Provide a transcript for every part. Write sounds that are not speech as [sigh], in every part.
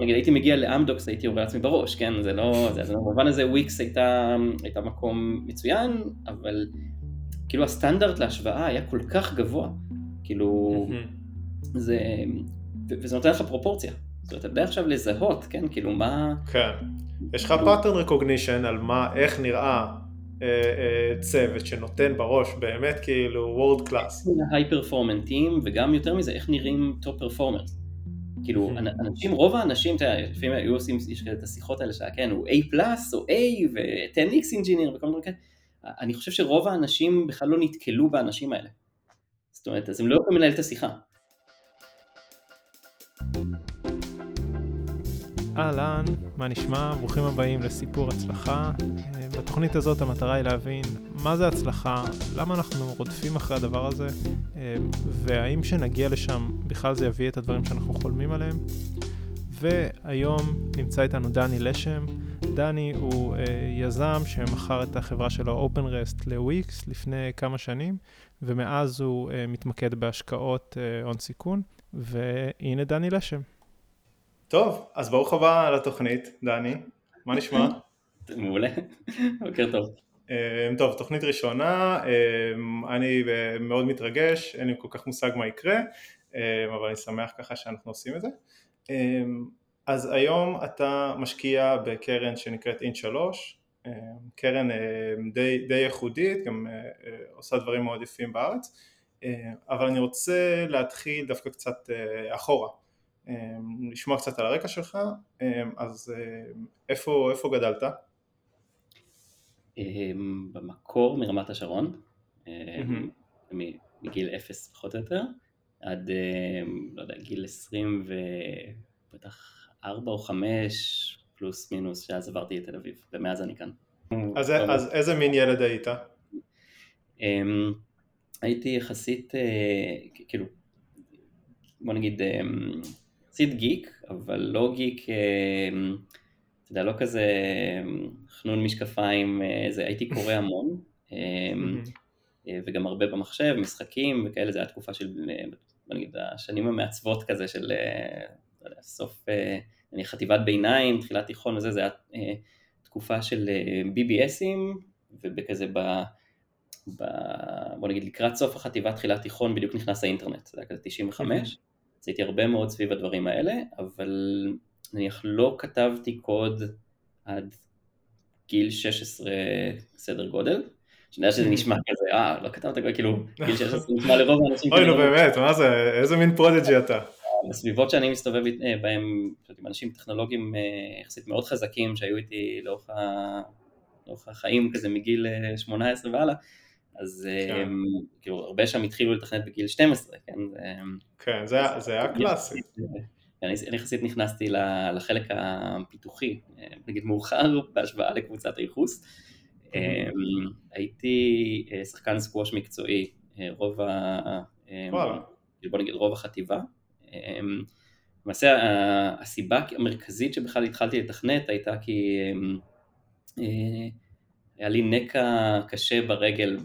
נגיד הייתי מגיע לאמדוקס הייתי יורה לעצמי בראש, כן, זה לא, זה, זה במובן הזה וויקס הייתה, הייתה מקום מצוין, אבל כאילו הסטנדרט להשוואה היה כל כך גבוה, כאילו, זה, וזה נותן לך פרופורציה, זאת אומרת, אתה יודע עכשיו לזהות, כן, כאילו מה... כן, יש לך pattern recognition על מה, איך נראה אה, אה, צוות שנותן בראש באמת כאילו world class. high performance team וגם יותר מזה איך נראים top performers. כאילו [laughs] אנשים, רוב האנשים, אתה יודע, לפעמים היו עושים, יש כאלה את השיחות האלה שהיה, כן, הוא A פלאס או A ו-10X אינג'יניר וכל מיני כאלה, אני חושב שרוב האנשים בכלל לא נתקלו באנשים האלה. זאת אומרת, אז הם לא יכולים לנהל את השיחה. אהלן, מה נשמע? ברוכים הבאים לסיפור הצלחה. אה, בתוכנית הזאת המטרה היא להבין מה זה הצלחה, למה אנחנו רודפים אחרי הדבר הזה, אה, והאם שנגיע לשם בכלל זה יביא את הדברים שאנחנו חולמים עליהם. והיום נמצא איתנו דני לשם. דני הוא אה, יזם שמכר את החברה שלו OpenRest לוויקס לפני כמה שנים, ומאז הוא אה, מתמקד בהשקעות אה, הון סיכון, והנה דני לשם. טוב, אז ברוך הבא לתוכנית, דני, מה נשמע? מעולה, בוקר טוב. אמ, טוב, תוכנית ראשונה, אמ, אני מאוד מתרגש, אין לי כל כך מושג מה יקרה, אמ, אבל אני שמח ככה שאנחנו עושים את זה. אז היום אתה משקיע בקרן שנקראת אינט 3, קרן די, די ייחודית, גם אה, אה, עושה דברים מאוד יפים בארץ, אבל אני רוצה להתחיל דווקא קצת אה, אחורה. אמ, לשמוע קצת על הרקע שלך, אמ, אז אמ, איפה, איפה גדלת? במקור מרמת השרון, מגיל אפס פחות או יותר, עד לא יודע, גיל עשרים ובטח ארבע או חמש פלוס מינוס שאז עברתי לתל אביב ומאז אני כאן. אז, אז איזה מין ילד היית? הייתי יחסית אה, כאילו בוא נגיד יחסית גיק, אבל לא גיק, אה, אתה יודע, לא כזה אה, חנון משקפיים, אה, זה, הייתי קורא המון, וגם הרבה במחשב, משחקים וכאלה, זו הייתה תקופה של, נגיד, השנים המעצבות כזה של לא סוף, אני חטיבת ביניים, תחילת תיכון וזה, זה היה תקופה של BBSים, ובכזה ב... ב... בוא נגיד לקראת סוף החטיבה, תחילת תיכון, בדיוק נכנס האינטרנט, זה היה כזה 95, אז הייתי הרבה מאוד סביב הדברים האלה, אבל נניח לא כתבתי קוד עד גיל 16 סדר גודל. שאני יודע שזה [laughs] נשמע כזה, אה, לא כתבת, כאילו, גיל 16 נשמע לרוב האנשים. אוי, נו באמת, מה זה, איזה מין prodigy אתה. בסביבות שאני מסתובב אה, בהם, עם אנשים טכנולוגיים אה, יחסית מאוד חזקים שהיו איתי לאורך החיים, כזה מגיל 18 אה, והלאה, אז כן. אמ, כאילו הרבה שם התחילו לתכנת בגיל 12, כן? כן, זה, זה היה קלאסי. אני יחסית נכנסתי לחלק הפיתוחי, נגיד מאוחר בהשוואה לקבוצת הייחוס. אמ, הייתי אה, שחקן סקווש מקצועי אה, רוב ה... אמ, בוא נגיד רוב החטיבה. למעשה הסיבה המרכזית שבכלל התחלתי לתכנת הייתה כי אה, היה לי נקע קשה ברגל,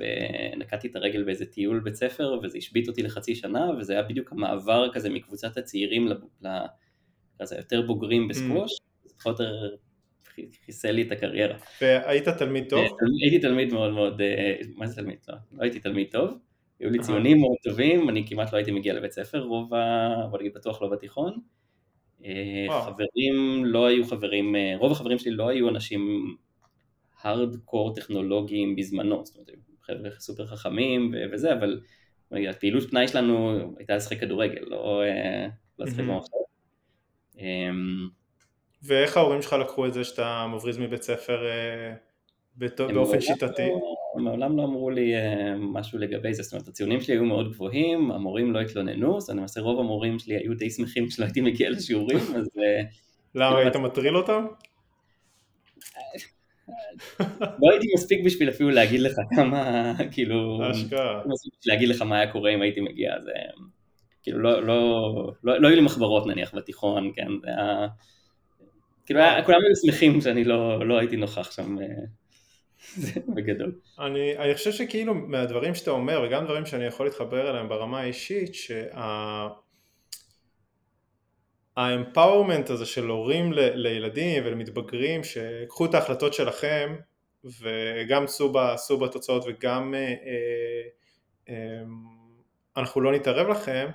נקעתי את הרגל באיזה טיול בית ספר וזה השבית אותי לחצי שנה וזה היה בדיוק המעבר כזה מקבוצת הצעירים לכזה יותר בוגרים בסקווש, mm. זה פחות או יותר חיסל לי את הקריירה. והיית תלמיד טוב? אה, הייתי תלמיד מאוד מאוד, אה, מה זה תלמיד? לא, לא הייתי תלמיד טוב, היו לי ציונים מאוד טובים, אני כמעט לא הייתי מגיע לבית ספר, רוב ה... בוא נגיד בטוח לא בתיכון. אה, חברים לא היו חברים, רוב החברים שלי לא היו אנשים הארדקור טכנולוגיים בזמנו, זאת אומרת, חבר'ה סופר חכמים וזה, אבל הפעילות פנאי שלנו הייתה לשחק כדורגל, לא אה, לשחק במחשב. אמ, ואיך ההורים שלך לקחו את זה שאתה מבריז מבית ספר אה, באופן שיטתי? לא- מעולם לא אמרו לי אה, משהו לגבי זה, זאת אומרת הציונים שלי היו מאוד גבוהים, המורים לא התלוננו, אז למעשה רוב המורים שלי היו די שמחים שלא הייתי מגיע לשיעורים, אז... למה היית מטריל אותם? לא הייתי מספיק בשביל אפילו להגיד לך כמה, כאילו, אשכרה. להגיד לך מה היה קורה אם הייתי מגיע, זה כאילו לא, לא, לא, לא היו לי מחברות נניח בתיכון, כן, זה היה, כאילו היה, כולם היו שמחים שאני לא, לא הייתי נוכח שם אה, [laughs] בגדול. אני, אני חושב שכאילו מהדברים שאתה אומר וגם דברים שאני יכול להתחבר אליהם ברמה האישית, שה... האמפאורמנט הזה של הורים ל, לילדים ולמתבגרים, שקחו את ההחלטות שלכם וגם סעו בתוצאות וגם אה, אה, אה, אנחנו לא נתערב לכם,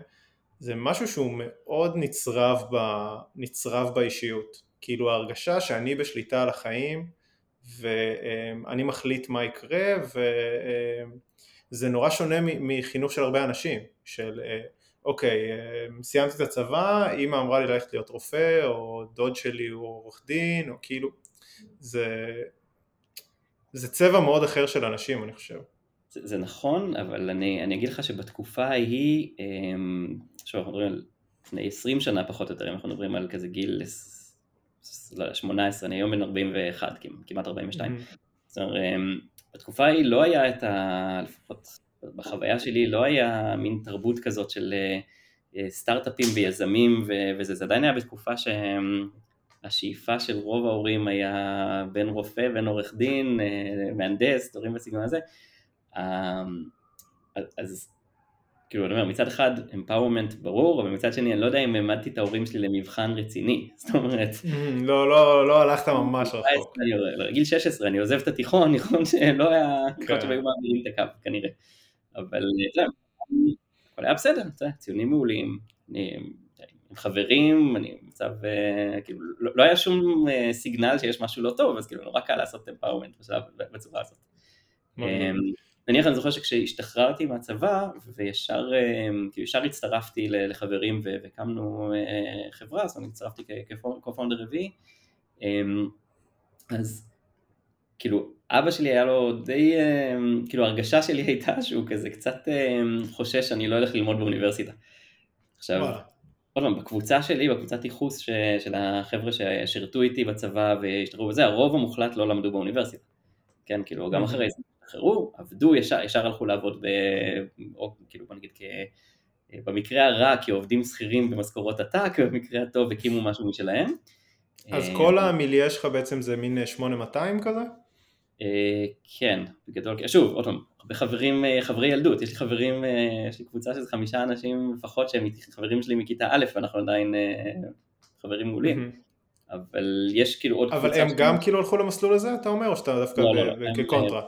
זה משהו שהוא מאוד נצרב, ב, נצרב באישיות. כאילו ההרגשה שאני בשליטה על החיים ואני מחליט מה יקרה וזה נורא שונה מחינוך של הרבה אנשים, של אוקיי, סיימתי את הצבא, אימא אמרה לי ללכת להיות רופא, או דוד שלי הוא עורך דין, או כאילו, זה, זה צבע מאוד אחר של אנשים אני חושב. זה, זה נכון, אבל אני, אני אגיד לך שבתקופה ההיא, אמ, עכשיו אנחנו מדברים על לפני 20 שנה פחות או יותר, אם אנחנו מדברים על כזה גיל לא 18, אני היום בן 41, כמעט 42. Mm-hmm. זאת אומרת, אמ, בתקופה ההיא לא היה את ה... לפחות בחוויה שלי לא היה מין תרבות כזאת של אה, סטארט-אפים ויזמים וזה, זה עדיין היה בתקופה שהשאיפה של רוב ההורים היה בין רופא, בין עורך דין, אה, מהנדס, דברים בסגנון הזה. אמ, אז כאילו, אני אומר, מצד אחד אמפאורמנט ברור, אבל מצד שני אני לא יודע אם העמדתי את ההורים שלי למבחן רציני, [laughs] זאת אומרת... Mm, לא, לא, לא הלכת ממש [laughs] רחוק. גיל 16, אני עוזב את התיכון, [laughs] נכון שלא היה, נכון שהיו מעבירים את הקו כנראה. אבל זהו, הכל היה בסדר, ציונים מעולים, עם חברים, אני במצב, אה, כאילו, לא, לא היה שום אה, סיגנל שיש משהו לא טוב, אז כאילו נורא קל לעשות אמפאורמנט בצורה הזאת. נניח אני זוכר שכשהשתחררתי מהצבא וישר כאילו ישר הצטרפתי לחברים והקמנו אה, חברה, זאת אומרת הצטרפתי כ-co-founder רביעי, אז כאילו אבא שלי היה לו די, אמ, כאילו הרגשה שלי הייתה שהוא כזה קצת חושש שאני לא אלך ללמוד באוניברסיטה. עכשיו, עוד פעם, בקבוצה שלי, בקבוצת ייחוס של החבר'ה ששירתו איתי בצבא והשתחררו וזה, הרוב המוחלט לא למדו באוניברסיטה. כן, כאילו גם אחרי זה השתחררו, עבדו, ישר, ישר הלכו לעבוד, ב, או כאילו בוא נגיד כ... במקרה הרע כעובדים שכירים במשכורות עתק, ובמקרה הטוב הקימו משהו משלהם. אז כל המיליה שלך בעצם זה מין 8200 כזה? אה, כן, בגדול, שוב, עוד פעם, הרבה חברים, אה, חברי ילדות, יש לי חברים, אה, יש לי קבוצה של חמישה אנשים לפחות שהם חברים שלי מכיתה א', ואנחנו עדיין חברים מעולים. אבל יש כאילו עוד קבוצה... אבל הם גם כאילו הלכו למסלול הזה, אתה אומר, או שאתה דווקא לא, לא, לא, כקונטרה?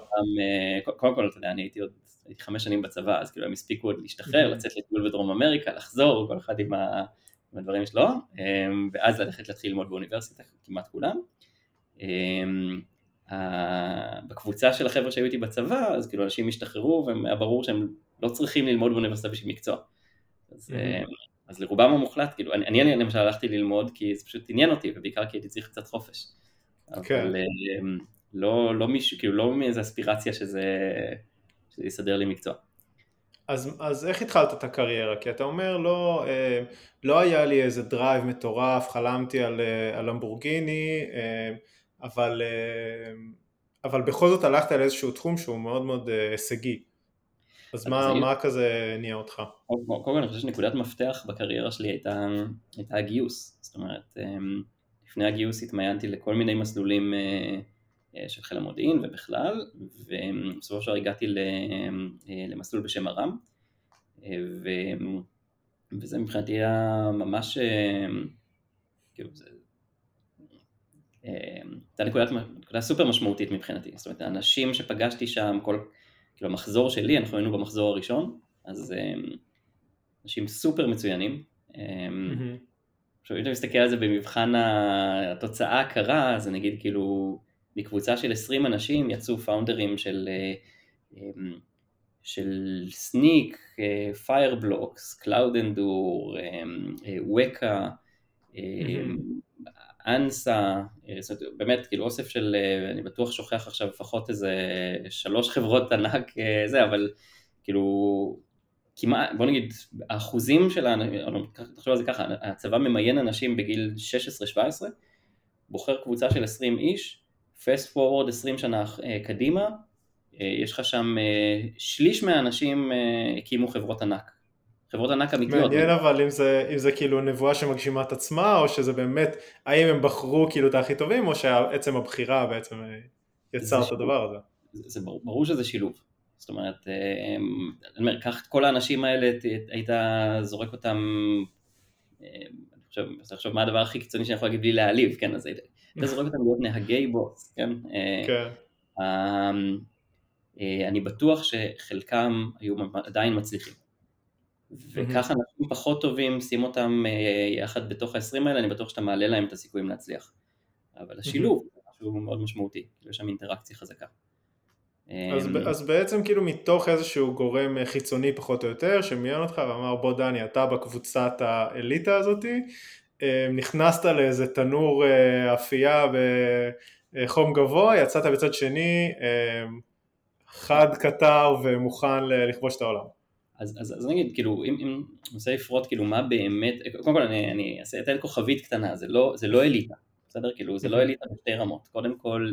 קודם כל, אתה יודע, אני הייתי עוד הייתי חמש שנים בצבא, אז כאילו הם הספיקו עוד להשתחרר, לצאת לטיול בדרום אמריקה, לחזור, כל אחד עם הדברים שלו, ואז ללכת להתחיל ללמוד באוניברסיטה, כמעט כולם. בקבוצה של החבר'ה שהיו איתי בצבא, אז כאילו אנשים השתחררו, והיה ברור שהם לא צריכים ללמוד באוניברסיטה בשביל מקצוע. אז אז לרובם המוחלט, כאילו, אני, אני למשל הלכתי ללמוד כי זה פשוט עניין אותי, ובעיקר כי הייתי צריך קצת חופש. כן. אבל אמ, לא, לא מישהו, כאילו לא מאיזה אספירציה שזה, שזה יסדר לי מקצוע. אז, אז איך התחלת את הקריירה? כי אתה אומר לא, אה, לא היה לי איזה דרייב מטורף, חלמתי על, אה, על למבורגיני, אה, אבל, אבל בכל זאת הלכת על איזשהו תחום שהוא מאוד מאוד הישגי. אז מה, מה כזה ניע אותך? קודם כל אני חושב שנקודת מפתח בקריירה שלי הייתה, הייתה הגיוס, זאת אומרת אמ, לפני הגיוס התמיינתי לכל מיני מסלולים אה, אה, של חיל המודיעין ובכלל, ובסופו של דבר הגעתי אה, למסלול בשם ארם, ו... וזה מבחינתי היה ממש, כאילו זה, הייתה נקודה, נקודה סופר משמעותית מבחינתי, זאת אומרת האנשים שפגשתי שם, כל כאילו המחזור שלי, אנחנו היינו במחזור הראשון, אז אמ, אנשים סופר מצוינים. אמ, עכשיו אם אתה מסתכל על זה במבחן התוצאה הקרה, אז אני אגיד כאילו מקבוצה של 20 אנשים יצאו פאונדרים של, אה, אמ, של Snyk, Fireblocks, CloudEndure, WEKA, אנסה, אה, זאת אומרת, באמת כאילו אוסף של, אה, אני בטוח שוכח עכשיו לפחות איזה שלוש חברות ענק אה, זה, אבל כאילו כמעט, בוא נגיד, האחוזים של האנשים, תחשוב על זה ככה, הצבא ממיין אנשים בגיל 16-17, בוחר קבוצה של 20 איש, פסט פורוורד 20 שנה קדימה, יש לך שם שליש מהאנשים הקימו חברות ענק. חברות ענק אמיתיות. מעניין אבל אם זה, אם זה כאילו נבואה שמגשימה את עצמה, או שזה באמת, האם הם בחרו כאילו את הכי טובים, או שעצם הבחירה בעצם אה, יצר את הדבר הזה. זה, זה ברור, ברור שזה שילוב. זאת אומרת, אה, אני אומר, קח את כל האנשים האלה, היית זורק אותם, אה, אני עכשיו, עכשיו מה הדבר הכי קיצוני שאני יכול להגיד בלי להעליב, כן, אז אתה [laughs] זורק אותם להיות נהגי בוס, כן? כן. אמ, אני בטוח שחלקם היו עדיין מצליחים. וככה אנשים פחות טובים, שים אותם יחד בתוך ה-20 האלה, אני בטוח שאתה מעלה להם את הסיכויים להצליח. אבל השילוב, הוא מאוד משמעותי, יש שם אינטראקציה חזקה. אז, אמ, אז בעצם כאילו מתוך איזשהו גורם חיצוני פחות או יותר, שמיין אותך ואמר בוא דני אתה בקבוצת האליטה הזאתי, אמ, נכנסת לאיזה תנור אה, אפייה בחום גבוה, יצאת בצד שני חד קטר ומוכן לכבוש את העולם. אז, אז, אז נגיד, כאילו, אם, אם ננסה לפרוט, כאילו, מה באמת, קודם כל אני, אני אתן כוכבית קטנה, זה לא, זה לא אליטה, בסדר? כאילו, זה לא אליטה בשתי רמות. קודם כל,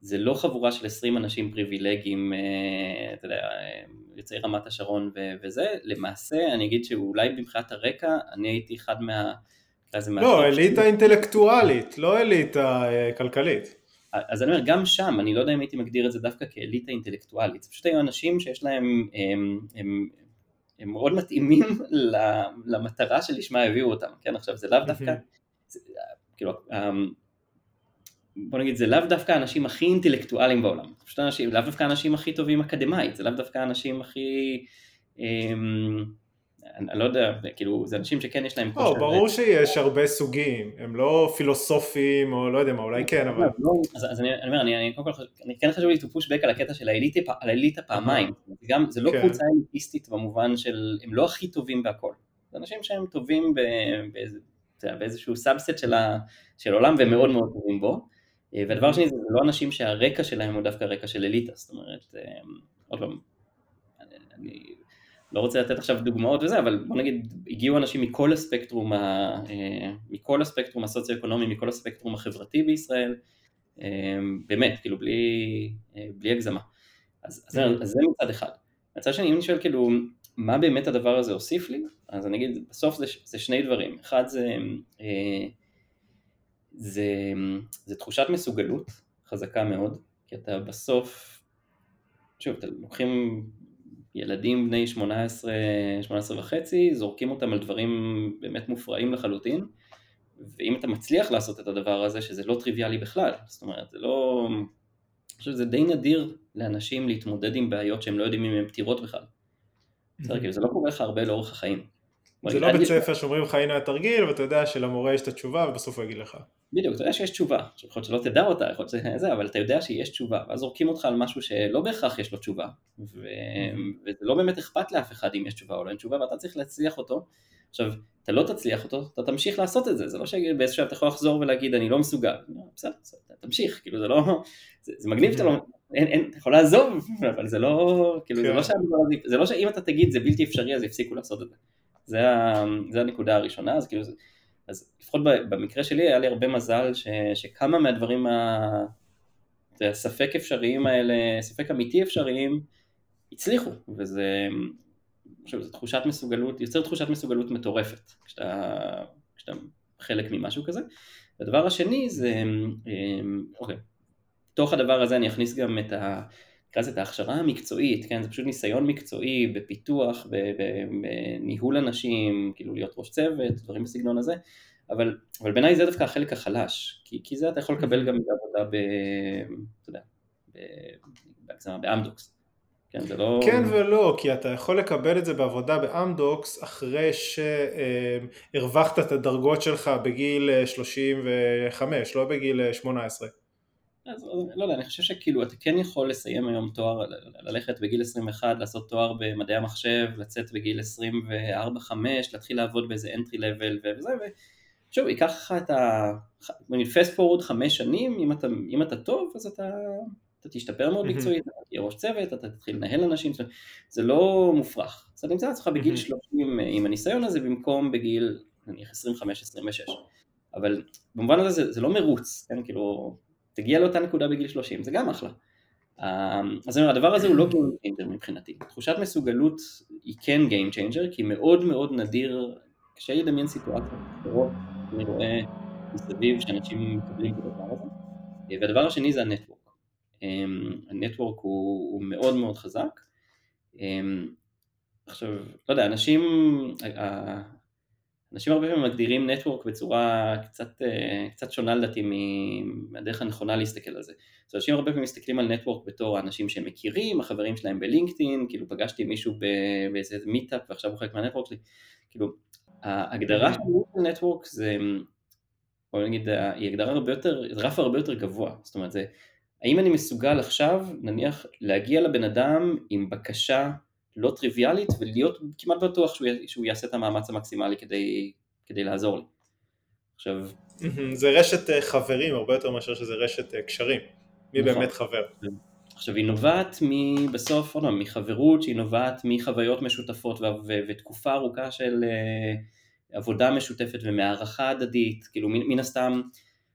זה לא חבורה של 20 אנשים פריבילגיים, אה, אתה יודע, אה, יוצאי רמת השרון וזה, למעשה אני אגיד שאולי מבחינת הרקע, אני הייתי אחד מה... לא, אליטה. אינטלקטואלית, לא אליטה אה, כלכלית. אז אני אומר, גם שם, אני לא יודע אם הייתי מגדיר את זה דווקא כאליטה אינטלקטואלית, זה פשוט היו אנשים שיש להם, הם, הם, הם מאוד מתאימים [laughs] למטרה שלשמה הביאו אותם, כן, עכשיו זה לאו דווקא, זה, כאילו, אמ, בוא נגיד, זה לאו דווקא האנשים הכי אינטלקטואליים בעולם, זה פשוט אנשים, לאו דווקא האנשים הכי טובים אקדמאית, זה לאו דווקא האנשים הכי, אמ, אני לא יודע, כאילו, זה אנשים שכן יש להם כושר. לא, ברור שיש הרבה סוגים, הם לא פילוסופים, או לא יודע מה, אולי כן, אבל... לא, אז אני אומר, אני קודם כל, אני כן חשוב לי to push back על הקטע של האליטה פעמיים, זה לא כן. קבוצה אליטיסטית במובן של, הם לא הכי טובים בהכל, זה אנשים שהם טובים באיזשהו subset של העולם ומאוד מאוד טובים בו, אה, והדבר השני זה לא אנשים שהרקע שלהם הוא דווקא רקע של אליטה, זאת אומרת, אה, עוד פעם, אני לא רוצה לתת עכשיו דוגמאות וזה, אבל בוא נגיד, הגיעו אנשים מכל הספקטרום, ה, אה, מכל הספקטרום הסוציו-אקונומי, מכל הספקטרום החברתי בישראל, באמת, כאילו בלי, בלי הגזמה. אז, אז, אז זה מצד אחד. מצד שני, אם אני שואל כאילו, מה באמת הדבר הזה הוסיף לי, אז אני אגיד, בסוף זה, זה שני דברים. אחד זה, זה, זה תחושת מסוגלות חזקה מאוד, כי אתה בסוף, שוב, אתם לוקחים ילדים בני 18, 18 וחצי, זורקים אותם על דברים באמת מופרעים לחלוטין, ואם אתה מצליח לעשות את הדבר הזה, שזה לא טריוויאלי בכלל, זאת אומרת, זה לא... אני חושב שזה די נדיר לאנשים להתמודד עם בעיות שהם לא יודעים אם הן פתירות בכלל. בסדר, כאילו זה לא קורה לך הרבה לאורך החיים. זה לא בית ספר שאומרים לך הנה התרגיל ואתה יודע שלמורה יש את התשובה ובסוף הוא יגיד לך. בדיוק, אתה יודע שיש תשובה, יכול להיות שלא תדע אותה, יכול להיות שזה, אבל אתה יודע שיש תשובה, ואז זורקים אותך על משהו שלא בהכרח יש לו תשובה, ו... וזה לא באמת אכפת לאף אחד אם יש תשובה או לא אין תשובה, ואתה צריך להצליח אותו. עכשיו, אתה לא תצליח אותו, אתה תמשיך לעשות את זה, זה לא שבאיזשהו שלב אתה יכול לחזור ולהגיד אני לא מסוגל, בסדר, תמשיך, כאילו זה לא, זה, זה מגניב שאתה לא, אין, אין, אתה יכול לעזוב, אבל זה לא, כאילו זה לא כן. הזה, זה לא שאם אתה תגיד זה בלתי אפשרי אז יפסיקו לעשות את זה. זה, ה, זה הנקודה הראשונה, אז כאילו, אז לפחות במקרה שלי היה לי הרבה מזל ש, שכמה מהדברים הספק אפשריים האלה, ספק אמיתי אפשריים, הצליחו, וזה, עכשיו, זו תחושת מסוגלות, יוצר תחושת מסוגלות מטורפת, כשאתה, כשאתה חלק ממשהו כזה. הדבר השני זה, אוקיי, בתוך הדבר הזה אני אכניס גם את ה... נקרא לזה את ההכשרה המקצועית, כן, זה פשוט ניסיון מקצועי בפיתוח, בניהול אנשים, כאילו להיות ראש צוות, דברים בסגנון הזה, אבל, אבל בעיניי זה דווקא החלק החלש, כי, כי זה אתה יכול לקבל גם בעבודה ב... אתה יודע, בהגזמה, באמדוקס. כן, זה לא... כן ולא, כי אתה יכול לקבל את זה בעבודה באמדוקס אחרי שהרווחת את הדרגות שלך בגיל 35, לא בגיל 18. אז לא יודע, אני חושב שכאילו אתה כן יכול לסיים היום תואר, ללכת בגיל 21, לעשות תואר במדעי המחשב, לצאת בגיל 24-5, להתחיל לעבוד באיזה entry level וזה, ושוב, ייקח לך את ה... נגיד fast forward חמש שנים, אם אתה, אם אתה טוב, אז אתה, אתה תשתפר מאוד מקצועית, אתה תהיה ראש צוות, אתה תתחיל לנהל אנשים, זה לא מופרך. אז אתה נמצא לעצמך בגיל 30 עם הניסיון הזה, במקום בגיל נניח 25-26. אבל במובן הזה זה, זה לא מרוץ, כן, כאילו... תגיע לאותה נקודה בגיל 30, זה גם אחלה. אמ, אז אני אומר, הדבר הזה הוא לא Game Changer מבחינתי. תחושת מסוגלות היא כן Game Changer, כי מאוד מאוד נדיר, קשה לדמיין סיטואציות אחרות, אני רואה מסביב שאנשים מקבלים את הדבר הזה. והדבר השני זה הנטוורק. אמ, הנטוורק הוא, הוא מאוד מאוד חזק. אמ, עכשיו, לא יודע, אנשים, אנשים הרבה פעמים מגדירים נטוורק בצורה קצת, קצת שונה לדעתי מהדרך הנכונה להסתכל על זה. אז אנשים הרבה פעמים מסתכלים על נטוורק בתור האנשים שהם מכירים, החברים שלהם בלינקדאין, כאילו פגשתי מישהו באיזה מיטאפ ועכשיו הוא חלק מהנטוורק שלי, כאילו ההגדרה של נטוורק זה, בוא נגיד, היא הגדרה הרבה יותר, רף הרבה יותר גבוה, זאת אומרת זה, האם אני מסוגל עכשיו, נניח, להגיע לבן אדם עם בקשה לא טריוויאלית ולהיות כמעט בטוח שהוא, שהוא יעשה את המאמץ המקסימלי כדי, כדי לעזור לי. עכשיו... זה רשת אה, חברים הרבה יותר מאשר שזה רשת אה, קשרים. מי נכון. באמת חבר. עכשיו היא נובעת בסוף, עוד פעם, מחברות שהיא נובעת מחוויות משותפות ו- ו- ותקופה ארוכה של uh, עבודה משותפת ומהערכה הדדית, כאילו מן, מן הסתם,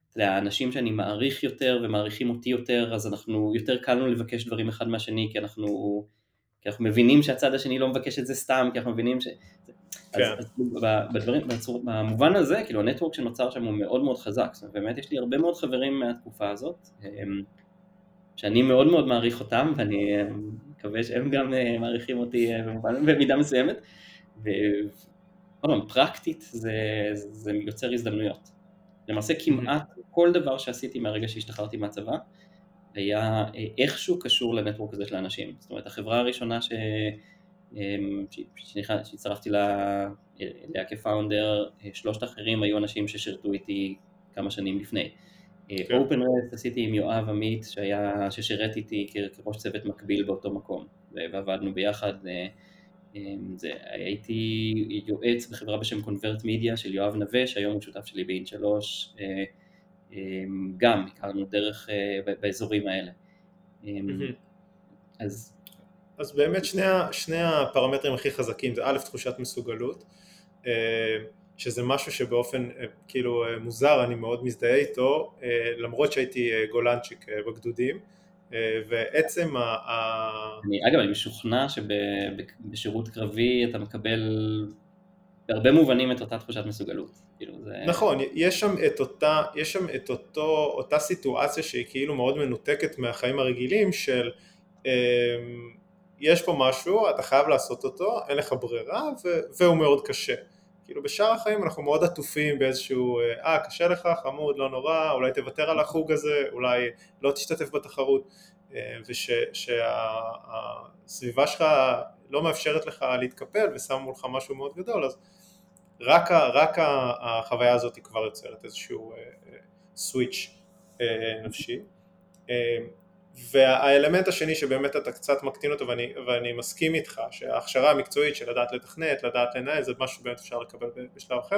אתה יודע, האנשים שאני מעריך יותר ומעריכים אותי יותר, אז אנחנו, יותר קל לנו לבקש דברים אחד מהשני, כי אנחנו, כי אנחנו מבינים שהצד השני לא מבקש את זה סתם, כי אנחנו מבינים ש... כן. אז, אז בדברים, בצור, במובן הזה, כאילו הנטוורק שנוצר שם הוא מאוד מאוד חזק, זאת אומרת, באמת יש לי הרבה מאוד חברים מהתקופה הזאת, שאני מאוד מאוד מעריך אותם, ואני אה, מקווה שהם גם אה, מעריכים אותי אה, במידה מסוימת. ועוד פעם, פרקטית זה, זה יוצר הזדמנויות. למעשה כמעט כל דבר שעשיתי מהרגע שהשתחררתי מהצבא, היה איכשהו קשור לנטוורק הזה של האנשים. זאת אומרת, החברה הראשונה ש... שהצטרפתי אליה כפאונדר, שלושת האחרים היו אנשים ששירתו איתי כמה שנים לפני. אופן כן. רסט עשיתי עם יואב עמית שהיה, ששירת איתי כראש צוות מקביל באותו מקום ועבדנו ביחד אה, זה, הייתי יועץ בחברה בשם קונברט מידיה של יואב נווה שהיום הוא שותף שלי באין שלוש אה, גם הכרנו דרך אה, באזורים האלה אז אז באמת שני, שני הפרמטרים הכי חזקים זה א' תחושת מסוגלות שזה משהו שבאופן אה, כאילו אה, מוזר אני מאוד מזדהה איתו אה, למרות שהייתי גולנצ'יק בגדודים ועצם ה... אני, אגב אני משוכנע שבשירות קרבי אתה מקבל בהרבה מובנים את אותה תחושת מסוגלות. כאילו זה... נכון, יש שם את אותה, יש שם את אותו, אותה סיטואציה שהיא כאילו מאוד מנותקת מהחיים הרגילים של יש פה משהו, אתה חייב לעשות אותו, אין לך ברירה והוא מאוד קשה. כאילו בשאר החיים אנחנו מאוד עטופים באיזשהו, אה קשה לך, חמוד, לא נורא, אולי תוותר על החוג הזה, אולי לא תשתתף בתחרות אה, ושהסביבה שלך לא מאפשרת לך להתקפל ושם מולך משהו מאוד גדול אז רק, רק החוויה הזאת היא כבר יוצרת איזשהו סוויץ' אה, אה, נפשי. והאלמנט השני שבאמת אתה קצת מקטין אותו ואני, ואני מסכים איתך שההכשרה המקצועית של לדעת לתכנת, לדעת לנהל זה משהו שבאמת אפשר לקבל בשלב אחר.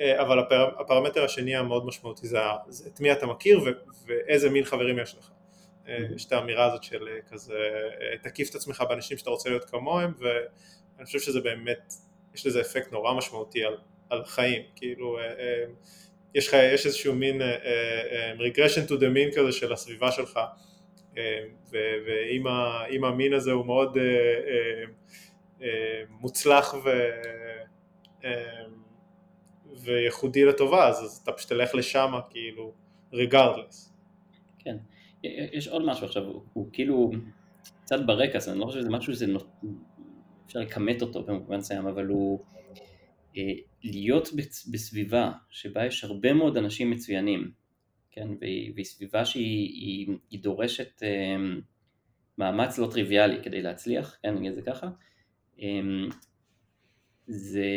אה, אבל הפר, הפרמטר השני המאוד משמעותי זה, זה את מי אתה מכיר ו, ואיזה מין חברים יש לך. אה, יש את האמירה הזאת של אה, כזה תקיף את עצמך באנשים שאתה רוצה להיות כמוהם ואני חושב שזה באמת יש לזה אפקט נורא משמעותי על, על חיים כאילו יש, לך, יש איזשהו מין regression to the mean כזה של הסביבה שלך ואם המין הזה הוא מאוד אה, אה, אה, מוצלח ו... וייחודי לטובה אז אתה פשוט תלך לשם כאילו regardless. כן, יש עוד משהו עכשיו, הוא, כאילו קצת ברקע, אז אני לא חושב שזה משהו שזה. אפשר לכמת אותו במובן מסוים, אבל הוא להיות בסביבה שבה יש הרבה מאוד אנשים מצוינים כן, והיא, סביבה שהיא היא, היא דורשת um, מאמץ לא טריוויאלי כדי להצליח, כן, נגיד את זה ככה, um, זה,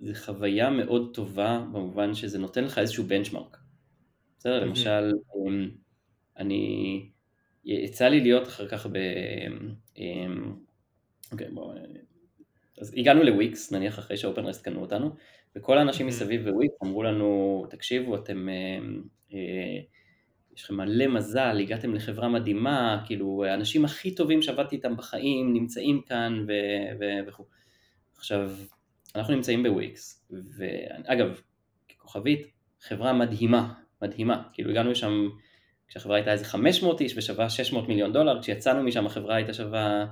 זה חוויה מאוד טובה במובן שזה נותן לך איזשהו בנצ'מרק, בסדר, mm-hmm. למשל, um, אני, יצא לי להיות אחר כך ב... אוקיי, בואו, אז הגענו לוויקס, נניח אחרי שאופנרסט קנו אותנו, וכל האנשים mm-hmm. מסביב בוויקס אמרו לנו, תקשיבו, אתם אה, יש לכם מלא מזל, הגעתם לחברה מדהימה, כאילו האנשים הכי טובים שעבדתי איתם בחיים נמצאים כאן וכו'. עכשיו, אנחנו נמצאים בוויקס, ואגב, ככוכבית, חברה מדהימה, מדהימה, כאילו הגענו לשם כשהחברה הייתה איזה 500 איש ושווה 600 מיליון דולר, כשיצאנו משם החברה הייתה שווה,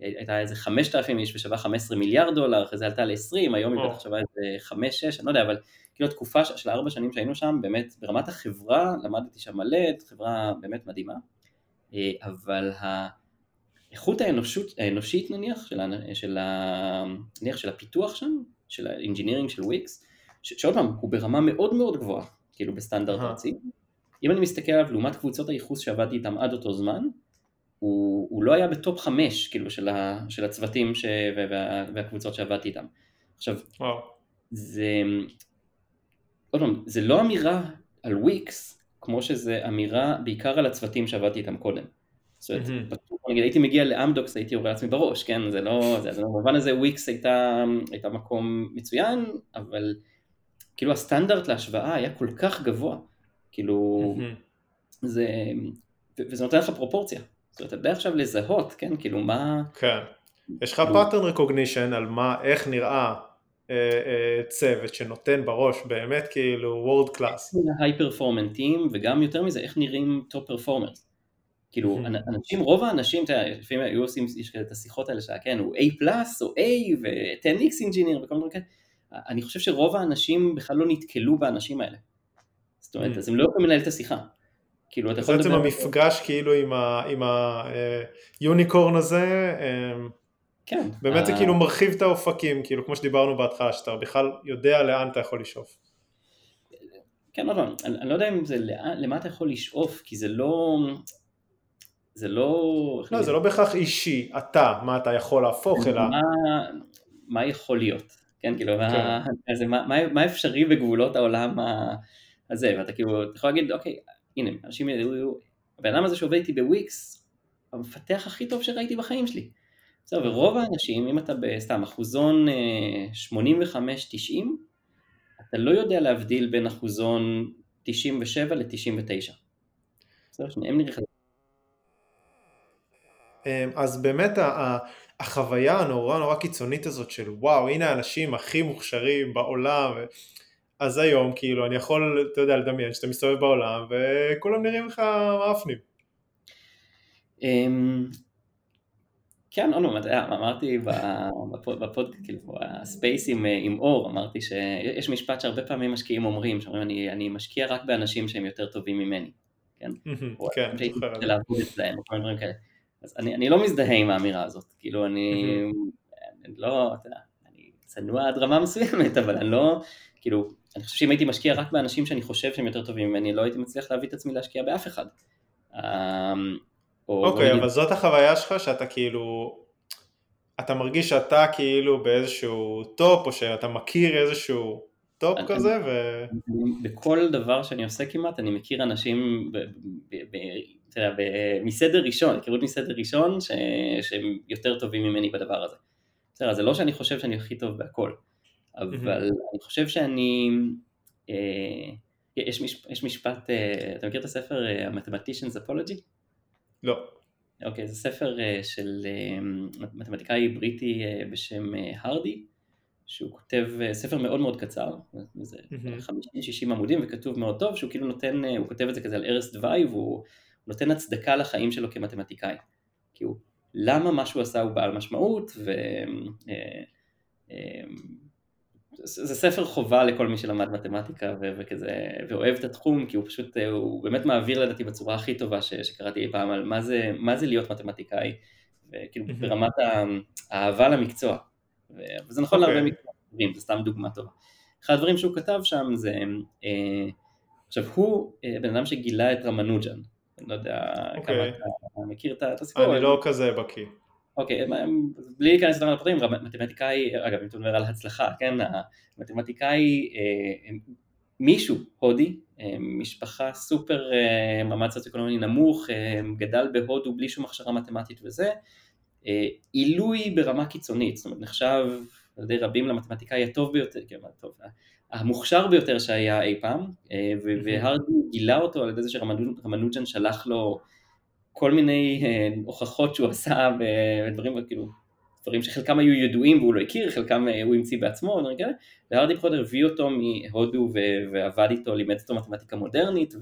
הייתה איזה 5,000 איש ושווה 15 מיליארד דולר, אחרי זה עלתה ל-20, היום היא בטח שווה איזה 5-6, אני לא יודע, אבל כאילו התקופה של ארבע שנים שהיינו שם, באמת ברמת החברה, למדתי שם מלא, חברה באמת מדהימה, אה, אבל האיכות האנושות, האנושית נניח, של, של, נניח של הפיתוח שם, של ה-engineering של וויקס, שעוד פעם, הוא ברמה מאוד מאוד גבוהה, כאילו בסטנדרט ארצי. אם אני מסתכל עליו לעומת קבוצות הייחוס שעבדתי איתם עד אותו זמן, הוא, הוא לא היה ב-top חמש, כאילו, של, ה, של הצוותים ש, וה, והקבוצות שעבדתי איתם. עכשיו, וואו. זה, עוד פעם, זה לא אמירה על וויקס, כמו שזה אמירה בעיקר על הצוותים שעבדתי איתם קודם. זאת אומרת, mm-hmm. נגיד הייתי מגיע לאמדוקס הייתי יורה לעצמי בראש, כן? זה לא, זה, זה במובן הזה וויקס הייתה, הייתה מקום מצוין, אבל כאילו הסטנדרט להשוואה היה כל כך גבוה, כאילו, mm-hmm. זה, וזה נותן לך פרופורציה. זאת אומרת, אתה יודע עכשיו לזהות, כן? כאילו מה... כן. יש לך pattern recognition על מה, איך נראה אה, אה, צוות שנותן בראש באמת כאילו world class. High performing team וגם יותר מזה איך נראים top performers. כאילו אנשים, רוב האנשים, אתה יודע, לפעמים היו עושים, יש כאלה את השיחות האלה שלה, כן, הוא A plus או A ו-10X engineer וכל מיני כאלה, אני חושב שרוב האנשים בכלל לא נתקלו באנשים האלה. זאת אומרת, אז הם לא יכולים לנהל את השיחה. כאילו אתה יכול לדבר... בעצם המפגש כאילו עם היוניקורן הזה, אמ, כן. באמת זה כאילו מרחיב את האופקים, כאילו כמו שדיברנו בהתחלה, שאתה בכלל יודע לאן אתה יכול לשאוף. כן, עוד פעם, אני לא יודע אם זה למה אתה יכול לשאוף, כי זה לא... זה לא... לא, זה לא בהכרח אישי, אתה, מה אתה יכול להפוך, אלא... מה יכול להיות, כן, כאילו, כן. מה אפשרי בגבולות העולם הזה, ואתה כאילו, אתה יכול להגיד, אוקיי, הנה, אנשים ידעו, הבן אדם הזה שעובד איתי בוויקס, המפתח הכי טוב שראיתי בחיים שלי. בסדר, ורוב האנשים, אם אתה בסתם אחוזון 85-90, אה, אתה לא יודע להבדיל בין אחוזון 97 ל-99. בסדר, שניהם נראה אמ, אז באמת החוויה הנורא נורא קיצונית הזאת של וואו הנה האנשים הכי מוכשרים בעולם אז היום כאילו אני יכול אתה יודע לדמיין שאתה מסתובב בעולם וכולם נראים לך מאפנים אמ, כן, לא, לא, אמרתי בפוד, כאילו, הספייס עם אור, אמרתי שיש משפט שהרבה פעמים משקיעים אומרים, שאומרים אני, אני משקיע רק באנשים שהם יותר טובים ממני, כן? כן, זוכר. דברים כאלה. אז אני, אני לא מזדהה עם האמירה הזאת, כאילו אני, אני לא, אתה יודע, אני צנוע עד רמה מסוימת, אבל אני לא, כאילו, אני חושב שאם הייתי משקיע רק באנשים שאני חושב שהם יותר טובים ממני, לא הייתי מצליח להביא את עצמי להשקיע באף אחד. אמ, אוקיי, אבל זאת החוויה שלך שאתה כאילו, אתה מרגיש שאתה כאילו באיזשהו top, או שאתה מכיר איזשהו top אני, כזה, ו... בכל דבר שאני עושה כמעט, אני מכיר אנשים אתה יודע, מסדר ראשון, היכרות מסדר ראשון, ש, שהם יותר טובים ממני בדבר הזה. בסדר, זה לא שאני חושב שאני הכי טוב בהכל, אבל אני חושב שאני... אה, יש, מש, יש משפט, אה, אתה מכיר את הספר אה, ה-Mathematician's Apology? לא. אוקיי, זה ספר אה, של אה, מתמטיקאי בריטי אה, בשם הרדי, שהוא כותב ספר מאוד מאוד קצר, זה 50-60 עמודים וכתוב מאוד טוב, שהוא כאילו נותן, הוא כותב את זה כזה על ערש דווי והוא נותן הצדקה לחיים שלו כמתמטיקאי. הוא, למה מה שהוא עשה הוא בעל משמעות ו... זה ספר חובה לכל מי שלמד מתמטיקה ו- וכזה, ואוהב את התחום, כי הוא פשוט, הוא באמת מעביר לדעתי בצורה הכי טובה ש- שקראתי אי פעם על מה זה, מה זה להיות מתמטיקאי, וכאילו ברמת האהבה למקצוע, וזה נכון okay. להרבה אוקיי. מקצועים, זה סתם דוגמה טובה. אחד הדברים שהוא כתב שם זה, אה, עכשיו הוא אה, בן אדם שגילה את רמנוג'ן, אני לא יודע okay. כמה אוקיי. אתה מכיר את הסיפור. אני לא כזה בקיא. אוקיי, בלי להיכנס לדברים לפרטים, מתמטיקאי, אגב, אם אתה מדבר על הצלחה, כן, המתמטיקאי, אה, מישהו הודי, אה, משפחה סופר אה, מעמד סוציו-אקונומי נמוך, גדל בהודו בלי שום הכשרה מתמטית וזה, עילוי ברמה קיצונית, זאת אומרת נחשב על ידי רבים למתמטיקאי הטוב ביותר, כן, טוב, המוכשר ביותר שהיה אי פעם, והרדי גילה אותו על ידי זה שרמנוג'ן שלח לו כל מיני אה, הוכחות שהוא עשה ודברים כאילו דברים שחלקם היו ידועים והוא לא הכיר, חלקם אה, הוא המציא בעצמו, ודברים כאלה, והרדי פחות הביא אותו מהודו ועבד איתו, לימד אותו מתמטיקה מודרנית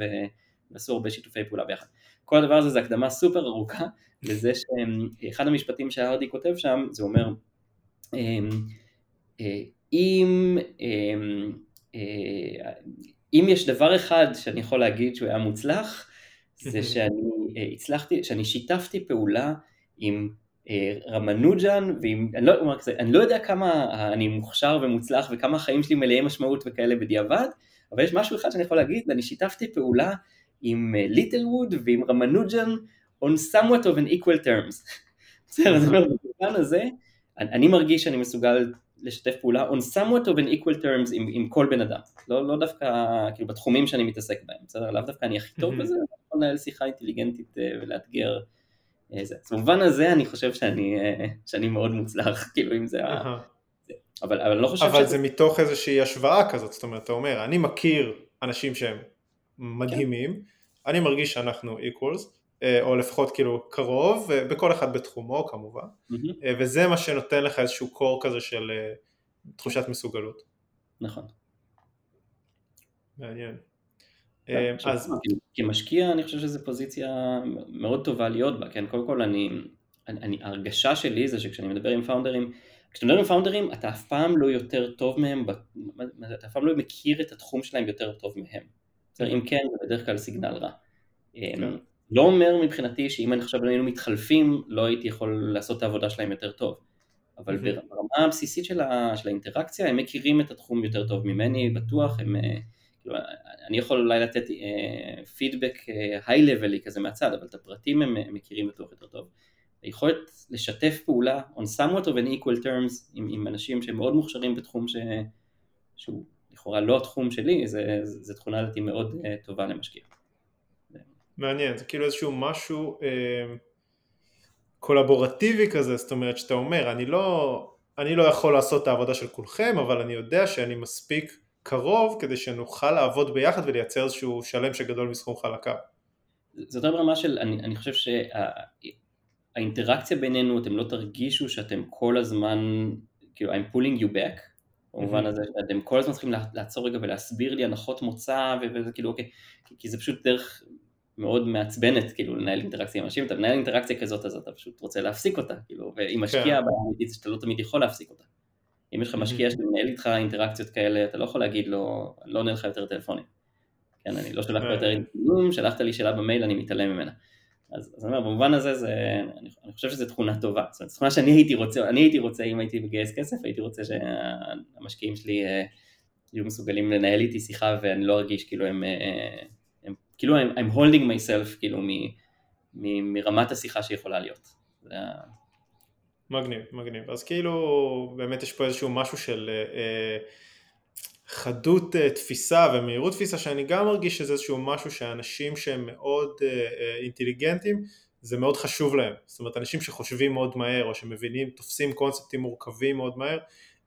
ועשו הרבה שיתופי פעולה ביחד. כל הדבר הזה זה הקדמה סופר ארוכה לזה שאחד המשפטים שהרדי כותב שם, זה אומר, אמ, אה, אם, אם, אם יש דבר אחד שאני יכול להגיד שהוא היה מוצלח, זה [laughs] שאני הצלחתי, שאני שיתפתי פעולה עם רמנוג'ן, ואני לא, אני לא יודע כמה אני מוכשר ומוצלח וכמה החיים שלי מלאי משמעות וכאלה בדיעבד, אבל יש משהו אחד שאני יכול להגיד, אני שיתפתי פעולה עם ליטל ווד ועם רמנוג'ן on somewhat of an equal terms. [laughs] בסדר, אז אני אומר, במובן הזה, אני מרגיש שאני מסוגל לשתף פעולה on somewhat of an equal terms עם, עם כל בן אדם, לא, לא דווקא כאילו בתחומים שאני מתעסק בהם, בסדר? לאו דווקא אני הכי טוב בזה, אני יכול לנהל שיחה אינטליגנטית אה, ולאתגר. זה. אז במובן הזה אני חושב שאני, אה, שאני מאוד מוצלח, [laughs] כאילו אם זה ה... אבל, אבל לא חושב אבל שזה... זה מתוך איזושהי השוואה כזאת, זאת אומרת, אתה אומר, אני מכיר אנשים שהם מדהימים, כן. אני מרגיש שאנחנו equals, אה, או לפחות כאילו קרוב, בכל אחד בתחומו כמובן, mm-hmm. וזה מה שנותן לך איזשהו קור כזה של אה, תחושת מסוגלות. נכון. מעניין. כן, אז... כמשקיע אני חושב שזו פוזיציה מאוד טובה להיות בה, כן? קודם כל אני, אני, ההרגשה שלי זה שכשאני מדבר עם פאונדרים, כשאתה מדבר עם פאונדרים אתה אף פעם לא יותר טוב מהם, אתה אף פעם לא מכיר את התחום שלהם יותר טוב מהם. אם כן זה בדרך כלל סיגנל רע. לא אומר מבחינתי שאם עכשיו היינו מתחלפים לא הייתי יכול לעשות את העבודה שלהם יותר טוב, אבל ברמה הבסיסית של, ה, של האינטראקציה הם מכירים את התחום יותר טוב ממני, בטוח, הם, אה, כאילו, אני יכול אולי לתת פידבק היי-לבלי כזה מהצד, אבל את הפרטים הם, הם מכירים בטוח יותר טוב. היכולת לשתף פעולה on somewhat of an equal terms עם, עם אנשים שהם מאוד מוכשרים בתחום ש, שהוא לכאורה לא התחום שלי, זו תכונה לדעתי מאוד טובה למשקיע. מעניין, זה כאילו איזשהו משהו אה, קולבורטיבי כזה, זאת אומרת שאתה אומר, אני לא, אני לא יכול לעשות את העבודה של כולכם, אבל אני יודע שאני מספיק קרוב כדי שנוכל לעבוד ביחד ולייצר איזשהו שלם שגדול מסכום חלקיו. זאת ברמה של, אני, אני חושב שהאינטראקציה שה, בינינו, אתם לא תרגישו שאתם כל הזמן, כאילו, I'm pulling you back, במובן הזה שאתם כל הזמן צריכים לעצור רגע ולהסביר לי הנחות מוצא, וזה כאילו, אוקיי, כי זה פשוט דרך מאוד מעצבנת כאילו לנהל אינטראקציה עם אנשים, אתה מנהל אינטראקציה כזאת אז אתה פשוט רוצה להפסיק אותה, כאילו, ועם משקיע כן. שאתה לא תמיד יכול להפסיק אותה. אם יש לך משקיע שמנהל איתך אינטראקציות כאלה, אתה לא יכול להגיד לו, לא עונה לך יותר טלפונים. כן, אני לא שולח לך יותר אינטראקציות, שלחת לי שאלה במייל, אני מתעלם ממנה. אז, אז אני אומר, במובן הזה, זה, אני, אני חושב שזו תכונה טובה. זאת אומרת, תכונה שאני הייתי רוצה, אני הייתי רוצה, אם הייתי מגייס כסף, הייתי רוצה שהמשקיעים שלי אה, יהיו מסוגלים לנהל איתי שיחה ואני לא ארגיש כאילו הם אה, כאילו I'm, I'm holding myself כאילו מ, מ, מרמת השיחה שיכולה להיות. זה... מגניב, מגניב. אז כאילו באמת יש פה איזשהו משהו של אה, אה, חדות אה, תפיסה ומהירות תפיסה שאני גם מרגיש שזה איזשהו משהו שאנשים שהם מאוד אה, אה, אינטליגנטים זה מאוד חשוב להם. זאת אומרת אנשים שחושבים מאוד מהר או שמבינים, תופסים קונספטים מורכבים מאוד מהר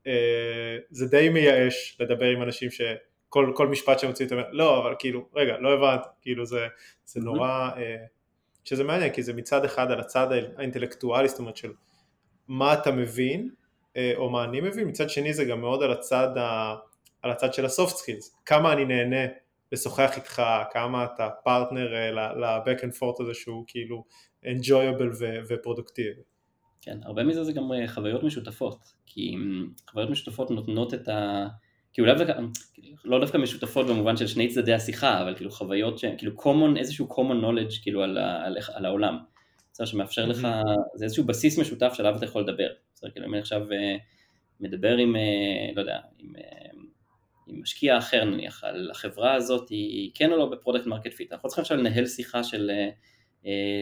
אה, זה די מייאש לדבר עם אנשים ש... כל, כל משפט שהם מוצאים, לא, אבל כאילו, רגע, לא הבנת, כאילו זה, זה נורא, אה, שזה מעניין, כי זה מצד אחד על הצד האינטלקטואלי, זאת אומרת של מה אתה מבין, אה, או מה אני מבין, מצד שני זה גם מאוד על הצד, ה, על הצד של ה-soft skills, כמה אני נהנה לשוחח איתך, כמה אתה פרטנר ל-back and forth הזה שהוא כאילו enjoyable ופרודוקטיבי. כן, הרבה מזה זה גם אה, חוויות משותפות, כי חוויות משותפות נותנות את ה... כאילו לאו דווקא, לא דווקא משותפות במובן של שני צדדי השיחה, אבל כאילו חוויות, ש, כאילו common, איזשהו common knowledge כאילו על, על, על העולם, בסדר, שמאפשר לך, זה איזשהו בסיס משותף שעליו אתה יכול לדבר, בסדר, כאילו אם אני עכשיו אה, מדבר עם, אה, לא יודע, עם, אה, עם משקיע אחר נניח, על החברה הזאת היא כן או לא ב-product market fit, אנחנו צריכים עכשיו לנהל שיחה של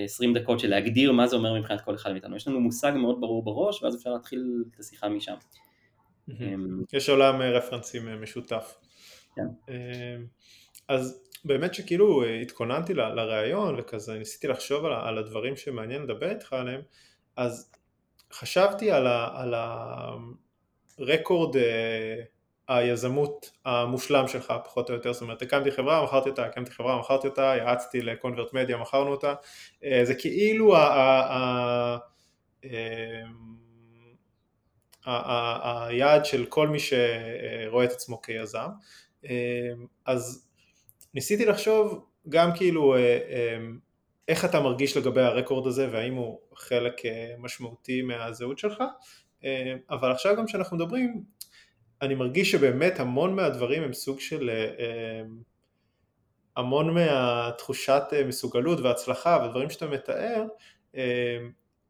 20 דקות של להגדיר מה זה אומר מבחינת כל אחד מאיתנו, יש לנו מושג מאוד ברור בראש ואז אפשר להתחיל את השיחה משם. אמ, יש עולם אה, רפרנסים אה, משותף. כן. אמ, אז באמת שכאילו אה, התכוננתי לראיון וכזה ניסיתי לחשוב על הדברים שמעניין לדבר איתך עליהם, אז חשבתי על הרקורד היזמות המושלם שלך פחות או יותר, זאת אומרת הקמתי חברה, מכרתי אותה, הקמתי חברה, מכרתי אותה, יעצתי לקונברט מדיה, מכרנו אותה, זה כאילו היעד של כל מי שרואה את עצמו כיזם. אז ניסיתי לחשוב גם כאילו איך אתה מרגיש לגבי הרקורד הזה והאם הוא חלק משמעותי מהזהות שלך, אבל עכשיו גם כשאנחנו מדברים, אני מרגיש שבאמת המון מהדברים הם סוג של המון מהתחושת מסוגלות והצלחה ודברים שאתה מתאר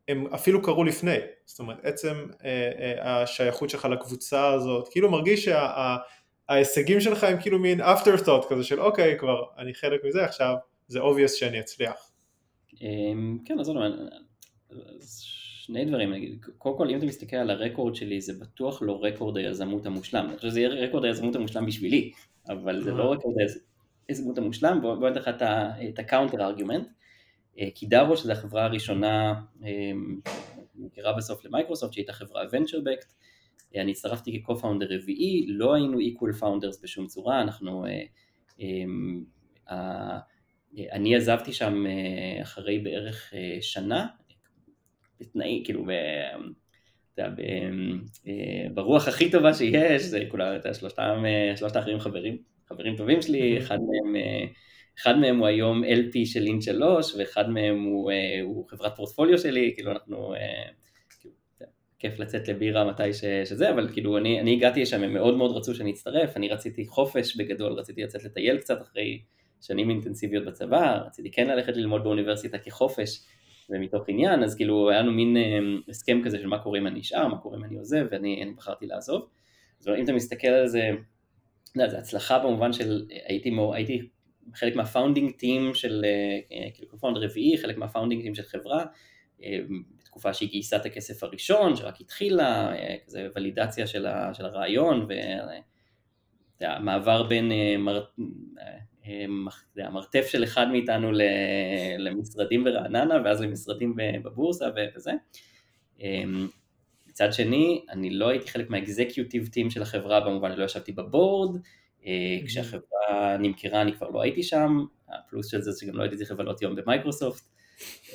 הם אפילו קרו לפני, זאת אומרת עצם אה, אה, השייכות שלך לקבוצה הזאת, כאילו מרגיש שההישגים שה, שלך הם כאילו מין after thought כזה של אוקיי כבר אני חלק מזה עכשיו זה obvious שאני אצליח. אמ, כן אז שני דברים נגיד, קודם כל אם אתה מסתכל על הרקורד שלי זה בטוח לא רקורד היזמות המושלם, אני חושב שזה יהיה רקורד היזמות המושלם בשבילי, אבל זה לא אה. רקורד היזמות המושלם, בוא ניתן לך את ה-counter argument. Kidaro, שזו החברה הראשונה, נמכרה אה, בסוף למייקרוסופט, שהייתה חברה venture-backed, אה, אני הצטרפתי כ-co-founder רביעי, לא היינו equal founders בשום צורה, אנחנו, אה, אני עזבתי שם אחרי בערך שנה, בתנאי, כאילו, ב, אתה יודע, ברוח הכי טובה שיש, זה כולם, אתה יודע, שלושת האחרים חברים, חברים טובים שלי, אחד מהם אחד מהם הוא היום LP של לינק 3 ואחד מהם הוא, אה, הוא חברת פורטפוליו שלי, כאילו אנחנו, אה, כאילו, כיף לצאת לבירה מתי ש, שזה, אבל כאילו אני, אני הגעתי לשם, הם מאוד מאוד רצו שאני אצטרף, אני רציתי חופש בגדול, רציתי לצאת לטייל קצת אחרי שנים אינטנסיביות בצבא, רציתי כן ללכת ללמוד באוניברסיטה כחופש ומתוך עניין, אז כאילו היה לנו מין אה, הסכם כזה של מה קורה אם אני נשאר, מה קורה אם אני עוזב, ואני בחרתי לעזוב. אז אם אתה מסתכל על זה, זה הצלחה במובן של הייתי, הייתי חלק מה-founding team של, אה, אה, כאילו founder רביעי, חלק מה-founding team של חברה, אה, בתקופה שהיא גייסה את הכסף הראשון, שרק התחילה, כזה ולידציה של, ה, של הרעיון, והמעבר בין מר, המרתף של אחד מאיתנו למשרדים ברעננה, ואז למשרדים בבורסה וזה. מצד שני, אני לא הייתי חלק מה-executive team של החברה, במובן לא ישבתי ב-board, כשהחברה נמכרה אני כבר לא הייתי שם, הפלוס של זה שגם לא הייתי צריך לבלות יום במייקרוסופט.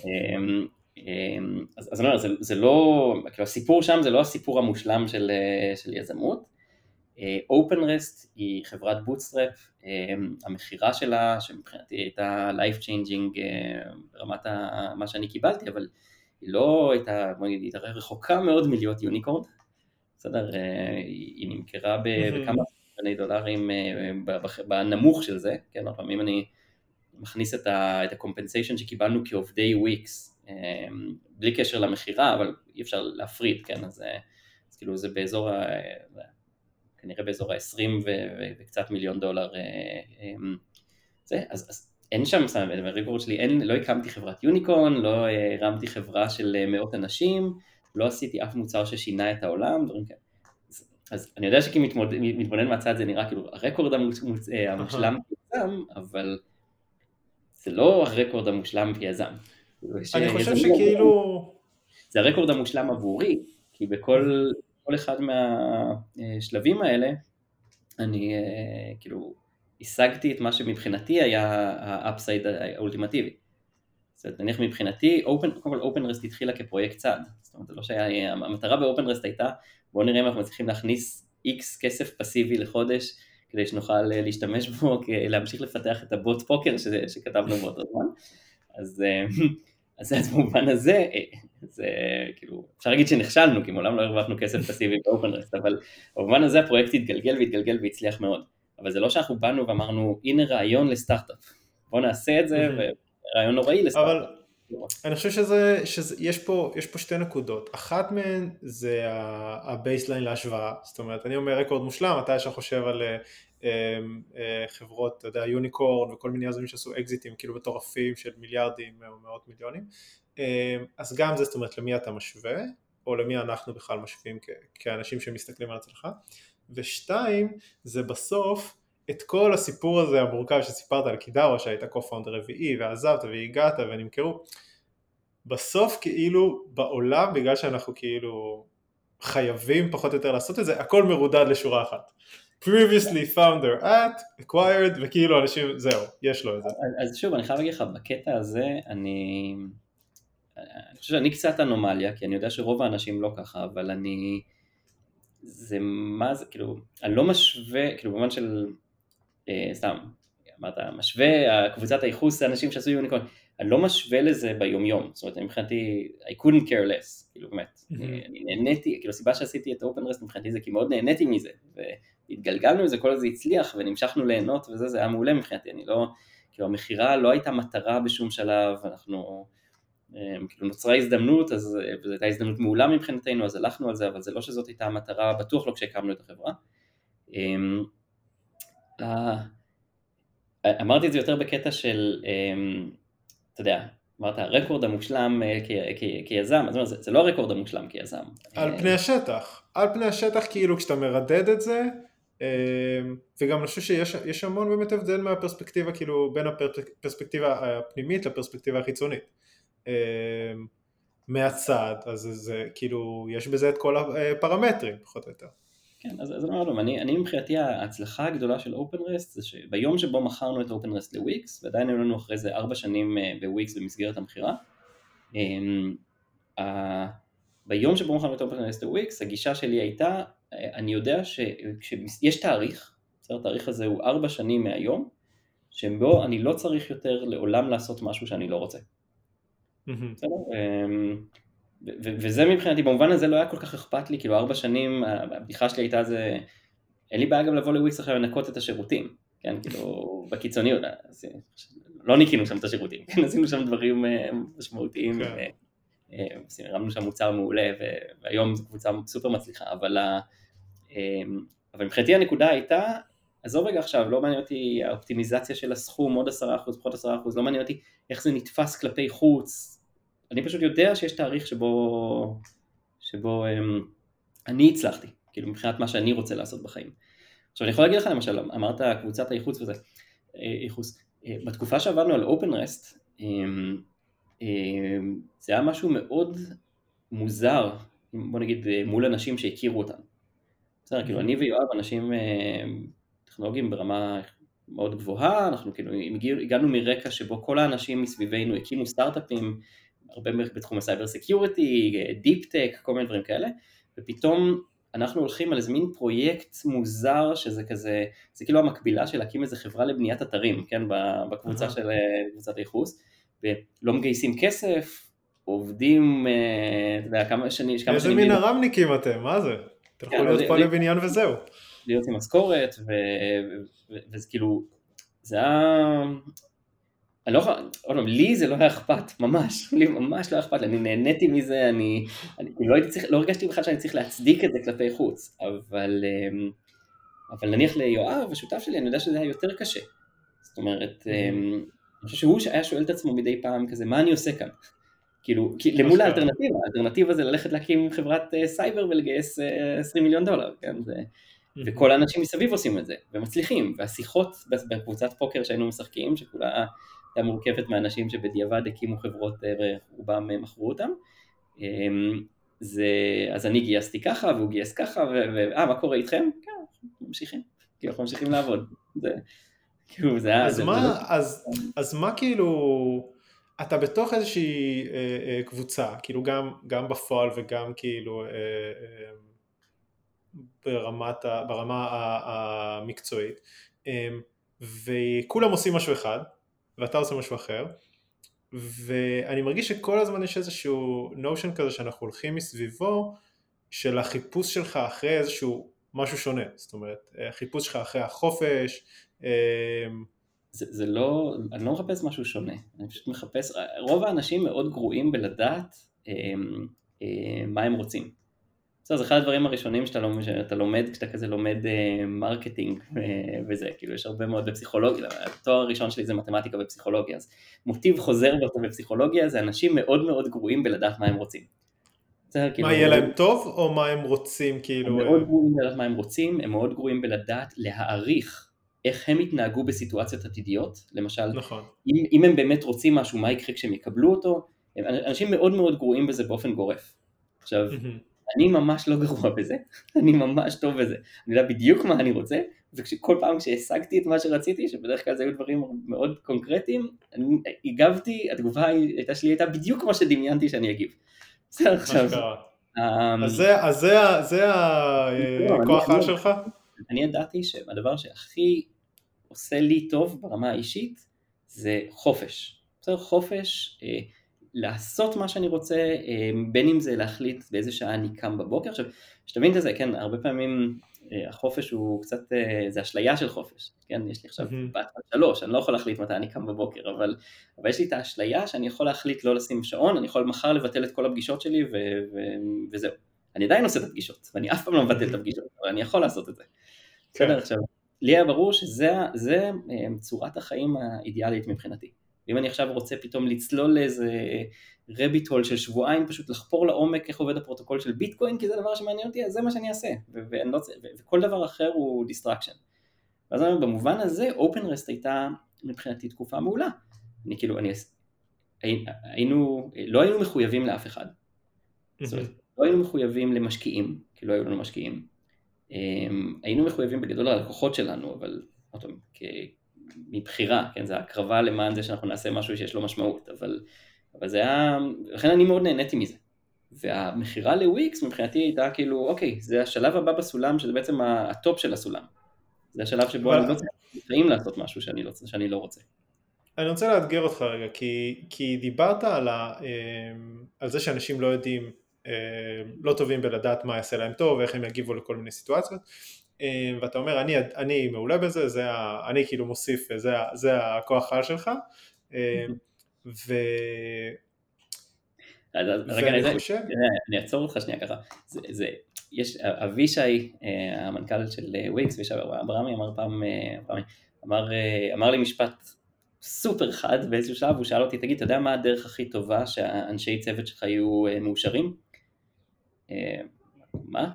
אמ, אמ, אז, אז אני אומר, זה, זה לא, כאילו הסיפור שם זה לא הסיפור המושלם של, אה, של יזמות. OpenRest אה, היא חברת bootstrap, אמ, המכירה שלה, שמבחינתי הייתה life changing ברמת מה שאני קיבלתי, אבל היא לא הייתה, בוא נגיד, היא הייתה רחוקה מאוד מלהיות יוניקורד, בסדר? היא נמכרה בכמה מיליוני דולרים אה, בנמוך של זה, כן, עוד אם אני מכניס את ה-compensation שקיבלנו כעובדי וויקס, אה, בלי קשר למכירה, אבל אי אפשר להפריד, כן, אז, אה, אז כאילו זה באזור, ה, כנראה באזור ה-20 וקצת מיליון דולר, זה, אז, אז אין שם, בריקורד שלי, אין, לא הקמתי חברת יוניקורן, לא הרמתי חברה של מאות אנשים, לא עשיתי אף מוצר ששינה את העולם, דברים כאלה. אז אני יודע שכמתבונן מהצד זה נראה כאילו הרקורד אה, המושלם כיזם, אבל זה לא הרקורד המושלם כיזם. אני חושב שכאילו... זה הרקורד המושלם עבורי, כי בכל אחד מהשלבים האלה, אני אה, כאילו השגתי את מה שמבחינתי היה ה-upside האולטימטיבי. זאת אומרת, נניח מבחינתי, קודם כל OpenRest התחילה כפרויקט צד, זאת אומרת, זה לא שהיה, המטרה ב-OpenRest הייתה בואו נראה אם אנחנו מצליחים להכניס X כסף פסיבי לחודש כדי שנוכל אה, להשתמש בו, [laughs] להמשיך לפתח את הבוט פוקר ש, שכתבנו באותו זמן. אז, אה, [laughs] אז, אז במובן הזה, אה, זה כאילו, אפשר להגיד שנכשלנו, כי מעולם לא הרווחנו כסף פסיבי [laughs] ב-OpenRest, אבל במובן הזה הפרויקט התגלגל והתגלגל והצליח מאוד. אבל זה לא שאנחנו באנו ואמרנו, הנה רעיון לסטארט-אפ, בואו נעשה את זה, ורעיון נוראי לסטארט-אפ. אני חושב שזה, שזה יש, פה, יש פה שתי נקודות, אחת מהן זה ה baseline להשוואה, זאת אומרת אני אומר רקורד מושלם, אתה ישר חושב על אה, אה, חברות, אתה יודע, unicorn וכל מיני יזמים שעשו אקזיטים כאילו מטורפים של מיליארדים או מאות מיליונים, אה, אז גם זה, זאת אומרת למי אתה משווה, או למי אנחנו בכלל משווים כאנשים שמסתכלים על הצלחה, ושתיים, זה בסוף את כל הסיפור הזה המורכב שסיפרת על קידאווה שהיית קו-פאונדר רביעי ועזבת והגעת ונמכרו בסוף כאילו בעולם בגלל שאנחנו כאילו חייבים פחות או יותר לעשות את זה הכל מרודד לשורה אחת. Previously founder at acquired וכאילו אנשים זהו יש לו את זה. אז שוב אני חייב להגיד לך בקטע הזה אני אני חושב שאני קצת אנומליה כי אני יודע שרוב האנשים לא ככה אבל אני זה מה זה כאילו אני לא משווה כאילו במובן של סתם, אמרת, משווה, קבוצת הייחוס זה אנשים שעשו יוניקורן, אני לא משווה לזה ביומיום, זאת אומרת, מבחינתי, I couldn't care less, כאילו באמת, mm-hmm. אני נהניתי, כאילו הסיבה שעשיתי את OpenRest מבחינתי זה כי מאוד נהניתי מזה, והתגלגלנו לזה, כל זה הצליח, ונמשכנו ליהנות וזה, זה היה מעולה מבחינתי, אני לא, כאילו המכירה לא הייתה מטרה בשום שלב, אנחנו, כאילו נוצרה הזדמנות, אז זו הייתה הזדמנות מעולה מבחינתנו, אז הלכנו על זה, אבל זה לא שזאת הייתה המטרה, בטוח לא כשהקמנו את החברה. אמרתי את זה יותר בקטע של, אתה יודע, אמרת הרקורד המושלם כיזם, אז זה, זה לא הרקורד המושלם כיזם. על פני השטח, על פני השטח כאילו כשאתה מרדד את זה, וגם אני חושב שיש המון באמת הבדל מהפרספקטיבה, כאילו בין הפרספקטיבה הפנימית לפרספקטיבה החיצונית. מהצד, אז זה כאילו, יש בזה את כל הפרמטרים פחות או יותר. כן, אז, אז לו, אני, אני מבחינתי ההצלחה הגדולה של OpenRest זה שביום שבו מכרנו את OpenRest לוויקס, ועדיין היו לנו אחרי זה ארבע שנים אה, בוויקס במסגרת המכירה, אמ, ביום שבו מכרנו את OpenRest לוויקס, הגישה שלי הייתה, אה, אני יודע שיש תאריך, התאריך הזה הוא ארבע שנים מהיום, שבו אני לא צריך יותר לעולם לעשות משהו שאני לא רוצה. בסדר? וזה מבחינתי, במובן הזה לא היה כל כך אכפת לי, כאילו ארבע שנים, הבדיחה שלי הייתה זה, אין לי בעיה גם לבוא לוויקס עכשיו לנקות את השירותים, כן, כאילו, בקיצוניות, לא ניקינו שם את השירותים, כן, עשינו שם דברים אה, משמעותיים, כן. הרמנו שם מוצר מעולה, והיום זו קבוצה סופר מצליחה, אבל, אבל מבחינתי הנקודה הייתה, עזוב רגע עכשיו, לא מעניין אותי האופטימיזציה של הסכום, עוד עשרה אחוז, פחות עשרה אחוז, לא מעניין אותי איך זה נתפס כלפי חוץ, אני פשוט יודע שיש תאריך שבו, שבו um, אני הצלחתי, כאילו מבחינת מה שאני רוצה לעשות בחיים. עכשיו אני יכול להגיד לך למשל, אמרת קבוצת הייחוס וזה, אה, ייחוס, אה, בתקופה שעבדנו על OpenRest, um, um, זה היה משהו מאוד מוזר, בוא נגיד מול אנשים שהכירו אותנו. בסדר, כאילו אני ויואב אנשים טכנולוגיים ברמה מאוד גבוהה, אנחנו כאילו הגענו מרקע שבו כל האנשים מסביבנו הקימו סטארט-אפים הרבה בתחום ה cyber security, deep tech, כל מיני דברים כאלה, ופתאום אנחנו הולכים על איזה מין פרויקט מוזר שזה כזה, זה כאילו המקבילה של להקים איזה חברה לבניית אתרים, כן, בקבוצה של קבוצת הייחוס, ולא מגייסים כסף, עובדים, אה, אתה יודע, כמה שנים, כמה שנים... איזה מין הרמניקים אתם, מה זה? תלכו כן, להיות פה לבניין וזהו. להיות עם משכורת, וזה כאילו, זה היה... אני לא יכול, עוד פעם, לי זה לא היה אכפת, ממש, לי ממש לא היה אכפת, אני נהניתי מזה, אני, אני לא צריך, לא הרגשתי בכלל שאני צריך להצדיק את זה כלפי חוץ, אבל, אמ, אבל נניח ליואב, השותף שלי, אני יודע שזה היה יותר קשה. זאת אומרת, אמ, אני חושב שהוא היה שואל את עצמו מדי פעם כזה, מה אני עושה כאן? כאילו, למול האלטרנטיבה, האלטרנטיבה זה ללכת להקים חברת אה, סייבר ולגייס 20 אה, מיליון דולר, כן? זה, וכל האנשים מסביב עושים את זה, ומצליחים, והשיחות בקבוצת פוקר שהיינו משחקים, שכולה הייתה מורכבת מאנשים שבדיעבד הקימו חברות ורובם אה, מכרו אותם. אמ, זה, אז אני גייסתי ככה והוא גייס ככה, ואה, מה קורה איתכם? כן, ממשיכים, כאילו אנחנו ממשיכים לעבוד. זה, כאילו זה היה... אז, זה, מה, זה... אז, אז מה כאילו, אתה בתוך איזושהי אה, אה, קבוצה, כאילו גם, גם בפועל וגם כאילו אה, אה, ברמת, ברמה המקצועית, אה, וכולם עושים משהו אחד, ואתה עושה משהו אחר, ואני מרגיש שכל הזמן יש איזשהו notion כזה שאנחנו הולכים מסביבו, של החיפוש שלך אחרי איזשהו משהו שונה, זאת אומרת, החיפוש שלך אחרי החופש. אמ, זה, זה לא, אני לא מחפש משהו שונה, אני פשוט מחפש, רוב האנשים מאוד גרועים בלדעת אה, אה, מה הם רוצים. בסדר, זה אחד הדברים הראשונים שאתה לומד, שאתה לומד כשאתה כזה לומד uh, marketing uh, וזה, כאילו יש הרבה מאוד בפסיכולוגיה, התואר הראשון שלי זה מתמטיקה ופסיכולוגיה, אז מוטיב חוזר באותו בפסיכולוגיה זה אנשים מאוד מאוד גרועים בלדעת מה הם רוצים. בסדר, כאילו, מה יהיה להם טוב או מה הם רוצים כאילו? הם מאוד גרועים בלדעת מה הם רוצים, הם מאוד גרועים בלדעת להעריך איך הם יתנהגו בסיטואציות עתידיות, למשל, נכון. אם, אם הם באמת רוצים משהו, מה יקרה כשהם יקבלו אותו, אנשים מאוד מאוד גרועים בזה באופן גורף. עכשיו, mm-hmm. אני ממש לא גרוע בזה, אני ממש טוב בזה, אני יודע בדיוק מה אני רוצה, וכל פעם כשהשגתי את מה שרציתי, שבדרך כלל זה היו דברים מאוד קונקרטיים, אני הגבתי, התגובה הייתה שלי הייתה בדיוק כמו שדמיינתי שאני אגיב. בסדר עכשיו. אמ, אז זה הכוח על שלך? אני ידעתי שהדבר שהכי עושה לי טוב ברמה האישית זה חופש. בסדר, חופש, אה, לעשות מה שאני רוצה, אה, בין אם זה להחליט באיזה שעה אני קם בבוקר. עכשיו, שתבין את זה, כן, הרבה פעמים, החופש הוא קצת, זה אשליה של חופש, כן? יש לי עכשיו בת בת שלוש, אני לא יכול להחליט מתי אני קם בבוקר, אבל, אבל יש לי את האשליה שאני יכול להחליט לא לשים שעון, אני יכול מחר לבטל את כל הפגישות שלי ו, ו, וזהו. אני עדיין עושה את הפגישות, ואני אף פעם לא מבטל את הפגישות, אבל אני יכול לעשות את זה. כן. בסדר, עכשיו, לי היה ברור שזה צורת החיים האידיאלית מבחינתי. ואם אני עכשיו רוצה פתאום לצלול לאיזה rabbit hole של שבועיים, פשוט לחפור לעומק איך עובד הפרוטוקול של ביטקוין, כי זה הדבר שמעניין אותי, אז זה מה שאני אעשה, לא, וכל דבר אחר הוא distraction. ואז אני אומר, במובן הזה, OpenRest הייתה מבחינתי תקופה מעולה. אני כאילו, אני, היינו, לא היינו מחויבים לאף אחד. זאת אומרת, לא היינו מחויבים למשקיעים, כי לא היו לנו משקיעים. אמ, היינו מחויבים בגדול ללקוחות שלנו, אבל עוד פעם, מבחירה, כן, זה הקרבה למען זה שאנחנו נעשה משהו שיש לו משמעות, אבל, אבל זה היה, לכן אני מאוד נהניתי מזה. והמכירה לוויקס מבחינתי הייתה כאילו, אוקיי, זה השלב הבא בסולם, שזה בעצם ה top של הסולם. זה השלב שבו אני לא צריך לפעמים לעשות משהו שאני לא, שאני לא רוצה. אני רוצה לאתגר אותך רגע, כי, כי דיברת על, ה, אמ, על זה שאנשים לא יודעים, אמ, לא טובים בלדעת מה יעשה להם טוב ואיך הם יגיבו לכל מיני סיטואציות. אה, ואתה אומר אני, אני מעולה בזה, זה ה, אני כאילו מוסיף, זה, זה הכוח העל שלך אה, ו... ואני חושב... אני אעצור אותך שנייה ככה, זה, זה, יש, אבישי, אה, המנכ"ל של וויקס, אבישי אברהמי אמר פעם, אמר, אמר לי משפט סופר חד באיזשהו שלב, הוא שאל אותי, תגיד, אתה יודע מה הדרך הכי טובה שהאנשי צוות שלך יהיו מאושרים? מה?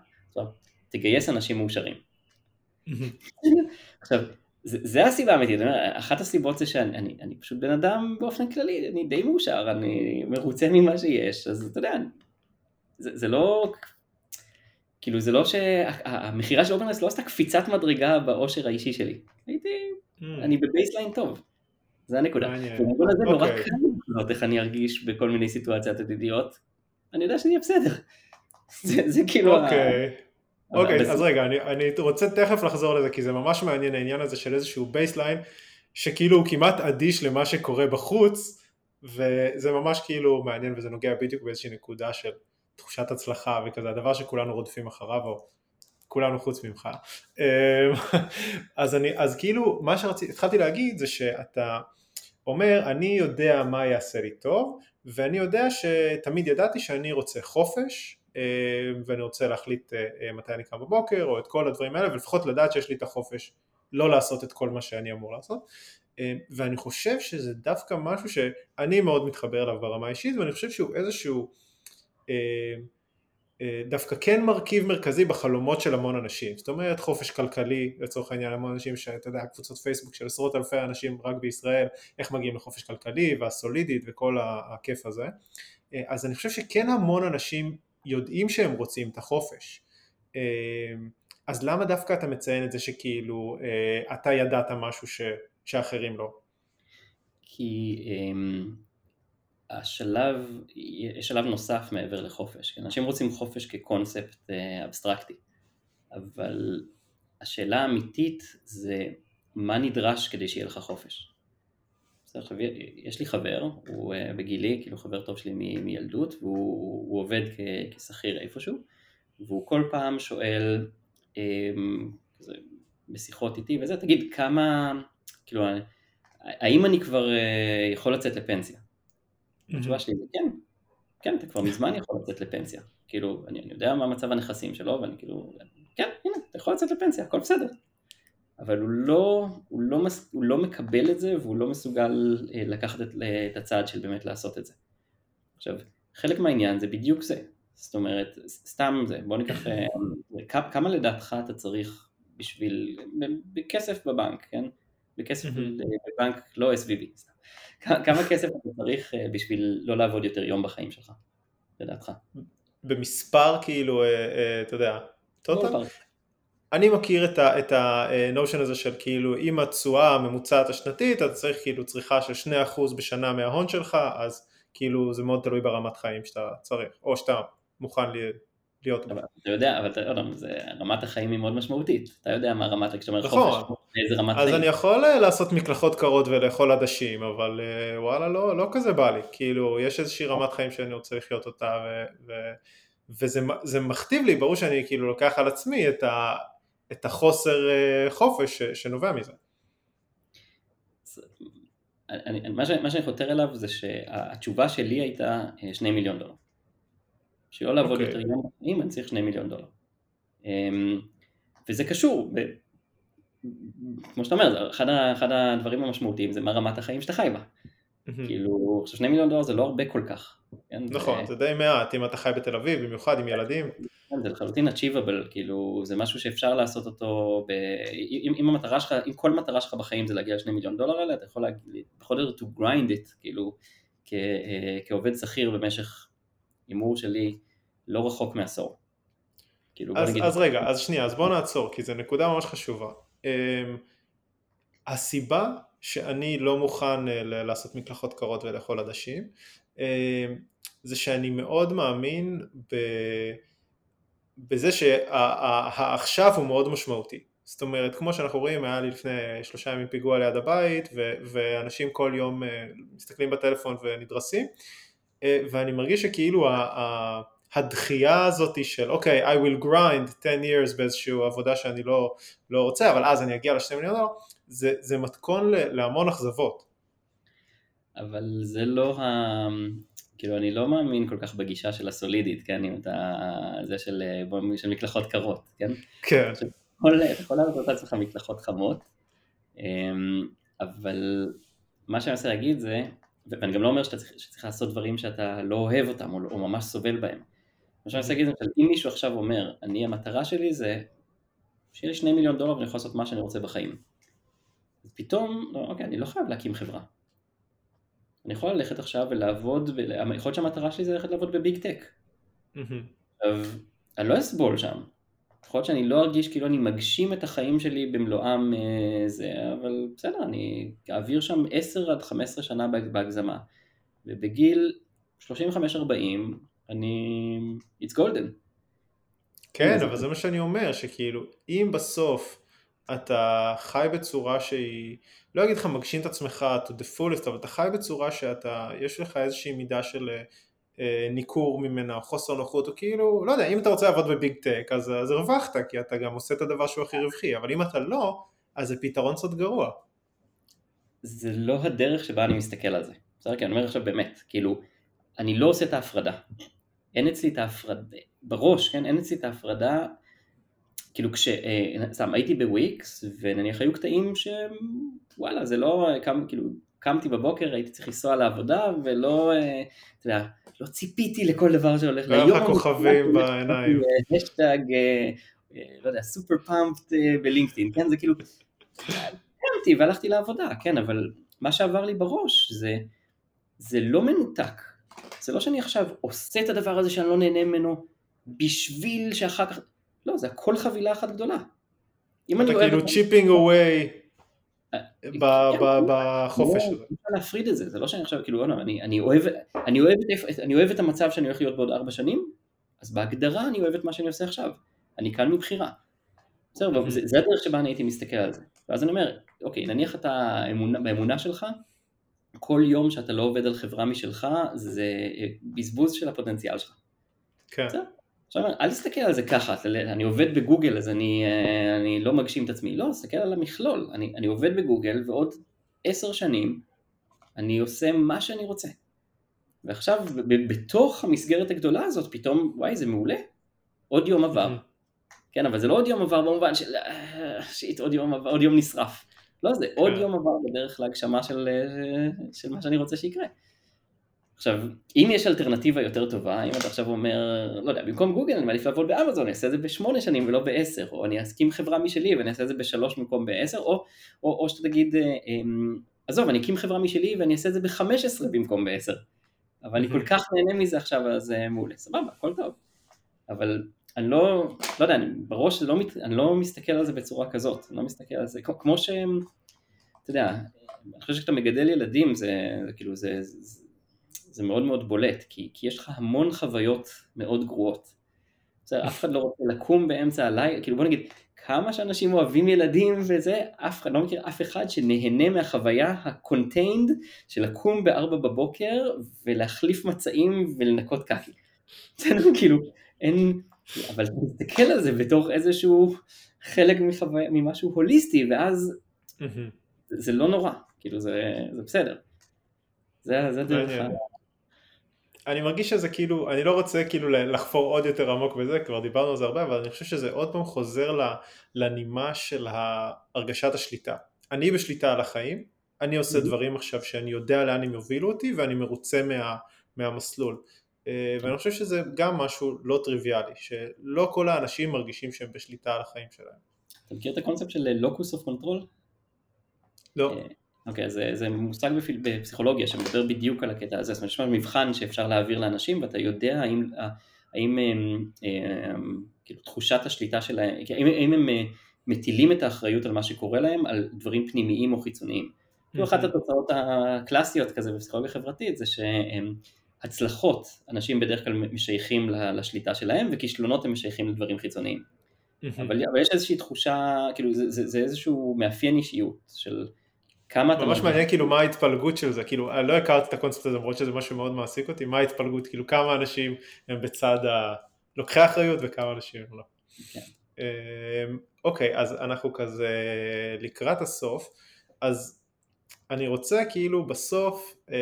תגייס אנשים מאושרים. [laughs] עכשיו, זה, זה הסיבה האמיתית, אחת הסיבות זה שאני אני, אני פשוט בן אדם באופן כללי, אני די מאושר, אני מרוצה ממה שיש, אז אתה יודע, זה, זה לא, כאילו זה לא שהמכירה של OpenRest לא עשתה קפיצת מדרגה באושר האישי שלי, הייתי, mm. אני ב baseline טוב, זה הנקודה. במובן הזה נורא אוקיי. קל לנבא איך אני ארגיש בכל מיני סיטואציות עתידיות, אני יודע שאני אהיה בסדר. [laughs] זה, זה כאילו... אוקיי. אוקיי, אז רגע, אני, אני רוצה תכף לחזור לזה, כי זה ממש מעניין העניין הזה של איזשהו baseline, שכאילו הוא כמעט אדיש למה שקורה בחוץ, וזה ממש כאילו מעניין וזה נוגע בדיוק באיזושהי נקודה של תחושת הצלחה וכזה, הדבר שכולנו רודפים אחריו, או כולנו חוץ ממך. אמ, [laughs] אז, אני, אז כאילו, מה שהתחלתי להגיד זה שאתה אומר, אני יודע מה יעשה לי טוב, ואני יודע שתמיד ידעתי שאני רוצה חופש, ואני רוצה להחליט אה, אה, מתי אני קם בבוקר או את כל הדברים האלה ולפחות לדעת שיש לי את החופש לא לעשות את כל מה שאני אמור לעשות. ואני חושב שזה דווקא משהו שאני מאוד מתחבר אליו ברמה האישית ואני חושב שהוא איזשהו דווקא כן מרכיב מרכזי בחלומות של המון אנשים. זאת אומרת חופש כלכלי לצורך העניין המון אנשים שאתה יודע קבוצות פייסבוק של עשרות אלפי אנשים רק בישראל איך מגיעים לחופש כלכלי והסולידית וכל הכיף הזה. אז אני חושב שכן המון אנשים יודעים שהם רוצים את החופש. אמ, אז למה דווקא אתה מציין את זה שכאילו אה, אתה ידעת משהו ש, שאחרים לא? כי um, השלב, יש שלב נוסף מעבר לחופש. אנשים רוצים חופש כקונספט uh, אבסטרקטי, אבל השאלה האמיתית זה מה נדרש כדי שיהיה לך חופש. יש לי חבר, הוא אה, בגילי, כאילו חבר טוב שלי מ- מילדות, והוא עובד כ- כשכיר איפשהו, והוא כל פעם שואל, אמ, כזה, בשיחות איתי וזה, תגיד כמה, כאילו, האם אני כבר אה, יכול לצאת לפנסיה? התשובה שלי זה כן, כן, אתה כבר מזמן יכול לצאת לפנסיה. כאילו, אני, אני יודע מה מצב הנכסים שלו, ואני כאילו, כן, הנה, אתה יכול לצאת לפנסיה, הכל בסדר. אבל הוא לא, הוא, לא מס, הוא לא מקבל את זה והוא לא מסוגל אה, לקחת את, את הצעד של באמת לעשות את זה. עכשיו, חלק מהעניין זה בדיוק זה, זאת אומרת, סתם זה, בוא ניקח, אה, כמה לדעתך אתה צריך בשביל, בכסף בבנק, כן? בכסף בבנק, לא SVB, כמה כסף אתה צריך אה, בשביל לא לעבוד יותר יום בחיים שלך, לדעתך? במספר כאילו, אתה יודע, טוטל? אני מכיר את ה-notion הזה של כאילו אם התשואה הממוצעת השנתית אתה צריך כאילו צריכה של 2% בשנה מההון שלך אז כאילו זה מאוד תלוי ברמת חיים שאתה צריך או שאתה מוכן להיות אבל אתה יודע, אבל אתה יודע, רמת החיים היא מאוד משמעותית, אתה יודע מה רמת, כשאתה אומר נכון, חופש, איזה רמת חיים. אז אני יכול אה, לעשות מקלחות קרות ולאכול עדשים, אבל אה, וואלה לא, לא כזה בא לי, כאילו יש איזושהי רמת חיים שאני רוצה לחיות אותה ו, ו, וזה מכתיב לי, ברור שאני כאילו לוקח על עצמי את ה... את החוסר אה, חופש שנובע מזה. אני, מה, ש, מה שאני חותר אליו זה שהתשובה שלי הייתה שני מיליון דולר. בשביל לא לעבוד okay. אוקיי. יותר יום בחיים אני צריך שני מיליון דולר. אמ, וזה קשור, ב, כמו שאתה אומר, אחד, אחד הדברים המשמעותיים זה מה רמת החיים שאתה חי בה. Mm-hmm. כאילו, עכשיו שני מיליון דולר זה לא הרבה כל כך. כן? נכון. זה די מעט, אם אתה חי בתל אביב, במיוחד עם ילדים. כן, זה לחלוטין achievable, כאילו, זה משהו שאפשר לעשות אותו, ב... אם, אם המטרה שלך, אם כל מטרה שלך בחיים זה להגיע לשני מיליון דולר האלה, אתה יכול להגיד, בכל זאת to grind it, כאילו, כ, אה, כעובד שכיר במשך הימור שלי, לא רחוק מעשור. כאילו, אז, נגיד... אז רגע, אז שנייה, אז בוא נעצור, כי זו נקודה ממש חשובה. Um, הסיבה שאני לא מוכן uh, לעשות מקלחות קרות ולאכול עדשים, uh, זה שאני מאוד מאמין ב... בזה שהעכשיו הוא מאוד משמעותי. זאת אומרת, כמו שאנחנו רואים, היה לי לפני שלושה ימים פיגוע ליד הבית, ו- ואנשים כל יום uh, מסתכלים בטלפון ונדרסים, uh, ואני מרגיש שכאילו הדחייה הזאת של אוקיי, okay, I will grind 10 years באיזושהי עבודה שאני לא, לא רוצה, אבל אז אני אגיע לשני מיליון דולר, זה, זה מתכון להמון אכזבות. אבל זה לא ה... כאילו אני לא מאמין כל כך בגישה של הסולידית, כן, אם אתה... זה של, של מקלחות קרות, כן? כן. אתה יכול לעשות לעצמך מקלחות חמות, אמ, אבל מה שאני מנסה להגיד זה, ואני גם לא אומר שאתה צריך, שצריך לעשות דברים שאתה לא אוהב אותם או, או ממש סובל בהם. מה שאני רוצה להגיד זה אם מישהו עכשיו אומר, אני המטרה שלי זה שיהיה לי שני מיליון דולר ואני יכול לעשות מה שאני רוצה בחיים. אז פתאום, לא, אוקיי, אני לא חייב להקים חברה. אני יכול ללכת עכשיו ולעבוד, ב... יכול להיות שהמטרה שלי זה ללכת לעבוד בביג טק. עכשיו, אני לא אסבול שם. יכול להיות שאני לא ארגיש כאילו אני מגשים את החיים שלי במלואם אה, זה, אבל בסדר, אני אעביר שם 10 עד 15 שנה בהגזמה. ובגיל 35-40 אני... it's golden. כן, אבל זה מה שאני אומר, שכאילו, אם בסוף אתה חי בצורה שהיא, לא אגיד לך מגשים את עצמך to the fullest, אבל אתה חי בצורה שאתה, יש לך איזושהי מידה של אה, ניכור ממנה, או חוסר נוחות, או כאילו, לא יודע, אם אתה רוצה לעבוד בביג טק, אז, אז הרווחת, כי אתה גם עושה את הדבר שהוא הכי רווחי, אבל אם אתה לא, אז זה פתרון קצת גרוע. זה לא הדרך שבה אני מסתכל על זה. בסדר? כי אני אומר עכשיו באמת, כאילו, אני לא עושה את ההפרדה. אין אצלי את ההפרדה, בראש, כן, אין אצלי את ההפרדה, כאילו כש... אה, סתם, הייתי בוויקס, ונניח היו קטעים שוואלה, זה לא, קם, כאילו, קמתי בבוקר, הייתי צריך לנסוע לעבודה, ולא, אה, אתה יודע, לא ציפיתי לכל דבר שהולך ליום. לא היה לך כוכבים בעיניים. האשטג, אה, לא יודע, super pumped בלינקדאין, כן, זה כאילו, קמתי והלכתי לעבודה, כן, אבל מה שעבר לי בראש זה, זה לא מנותק. זה לא שאני עכשיו עושה את הדבר הזה שאני לא נהנה ממנו בשביל שאחר כך... לא, זה הכל חבילה אחת גדולה. אתה כאילו chipping away בחופש הזה. אפשר להפריד את זה, זה לא שאני עכשיו כאילו, אני אוהב את המצב שאני הולך להיות בעוד ארבע שנים, אז בהגדרה אני אוהב את מה שאני עושה עכשיו. אני כאן מבחירה. בסדר, זה הדרך שבה אני הייתי מסתכל על זה. ואז אני אומר, אוקיי, נניח אתה באמונה שלך, כל יום שאתה לא עובד על חברה משלך זה אה, בזבוז של הפוטנציאל שלך. כן. עכשיו אל תסתכל על זה ככה, אני עובד בגוגל אז אני, אה, אני לא מגשים את עצמי, לא, תסתכל על המכלול, אני, אני עובד בגוגל ועוד עשר שנים אני עושה מה שאני רוצה. ועכשיו בתוך המסגרת הגדולה הזאת פתאום, וואי זה מעולה, עוד יום עבר. כן, אבל זה לא עוד יום עבר במובן של אה, שיט, עוד יום עבר, עוד יום נשרף. לא, זה עוד כן. יום עבר בדרך להגשמה של, אה, של מה שאני רוצה שיקרה. עכשיו, אם יש אלטרנטיבה יותר טובה, אם אתה עכשיו אומר, לא יודע, במקום גוגל אני מעדיף לעבוד באמזון, אני אעשה את זה בשמונה שנים ולא בעשר, או אני אסכים חברה משלי ואני אעשה את זה בשלוש במקום בעשר, או, או, או שאתה תגיד, אה, אמ, עזוב, אני אקים חברה משלי ואני אעשה את זה בחמש עשרה במקום בעשר. אבל אני כל כך נהנה מזה עכשיו, אז אה, מעולה, סבבה, הכל טוב. אבל אני לא, לא יודע, אני בראש לא, אני לא מסתכל על זה בצורה כזאת, אני לא מסתכל על זה, כמו שהם, אתה יודע, אני חושב שכשאתה מגדל ילדים זה, זה כאילו, זה, זה, זה מאוד מאוד בולט, כי, כי יש לך המון חוויות מאוד גרועות. בסדר, אף אחד לא רוצה לקום באמצע הלילה, כאילו בוא נגיד, כמה שאנשים אוהבים ילדים וזה, אף אחד, לא מכיר אף אחד שנהנה מהחוויה ה-contained של לקום בארבע בבוקר ולהחליף מצעים ולנקות קקי. בסדר, כאילו, אין, אבל תסתכל על זה בתוך איזשהו חלק מחווי... ממשהו הוליסטי, ואז זה לא נורא, כאילו זה, זה בסדר. זה, זה דרך ה... אני מרגיש שזה כאילו, אני לא רוצה כאילו לחפור עוד יותר עמוק בזה, כבר דיברנו על זה הרבה, אבל אני חושב שזה עוד פעם חוזר לנימה של הרגשת השליטה. אני בשליטה על החיים, אני עושה דברים עכשיו שאני יודע לאן הם יובילו אותי ואני מרוצה מה, מהמסלול. אה, ואני חושב שזה גם משהו לא טריוויאלי, שלא כל האנשים מרגישים שהם בשליטה על החיים שלהם. אתה מכיר את הקונספט של locus of control? לא. אה, אוקיי, זה, זה מושג בפסיכולוגיה שמדבר בדיוק על הקטע הזה, זאת אומרת, יש מבחן שאפשר להעביר לאנשים ואתה יודע האם, האם הם, הם, כאילו תחושת השליטה שלהם, האם, האם הם מטילים את האחריות על מה שקורה להם על דברים פנימיים או חיצוניים. כאילו אחת התוצאות הקלאסיות כזה בפסיכולוגיה חברתית זה שהצלחות אנשים בדרך כלל משייכים לשליטה שלהם וכישלונות הם משייכים לדברים חיצוניים. אבל, אבל יש איזושהי תחושה, כאילו זה, זה, זה איזשהו מאפיין אישיות של כמה אתה... ממש מעניין כאילו מה ההתפלגות של זה, כאילו אני לא הכרתי את הקונספט הזה למרות שזה משהו מאוד מעסיק אותי, מה ההתפלגות, כאילו כמה אנשים הם בצד ה... לוקחי אחריות וכמה אנשים הם לא. כן. אמ, אוקיי, אז אנחנו כזה לקראת הסוף, אז אני רוצה כאילו בסוף אמ,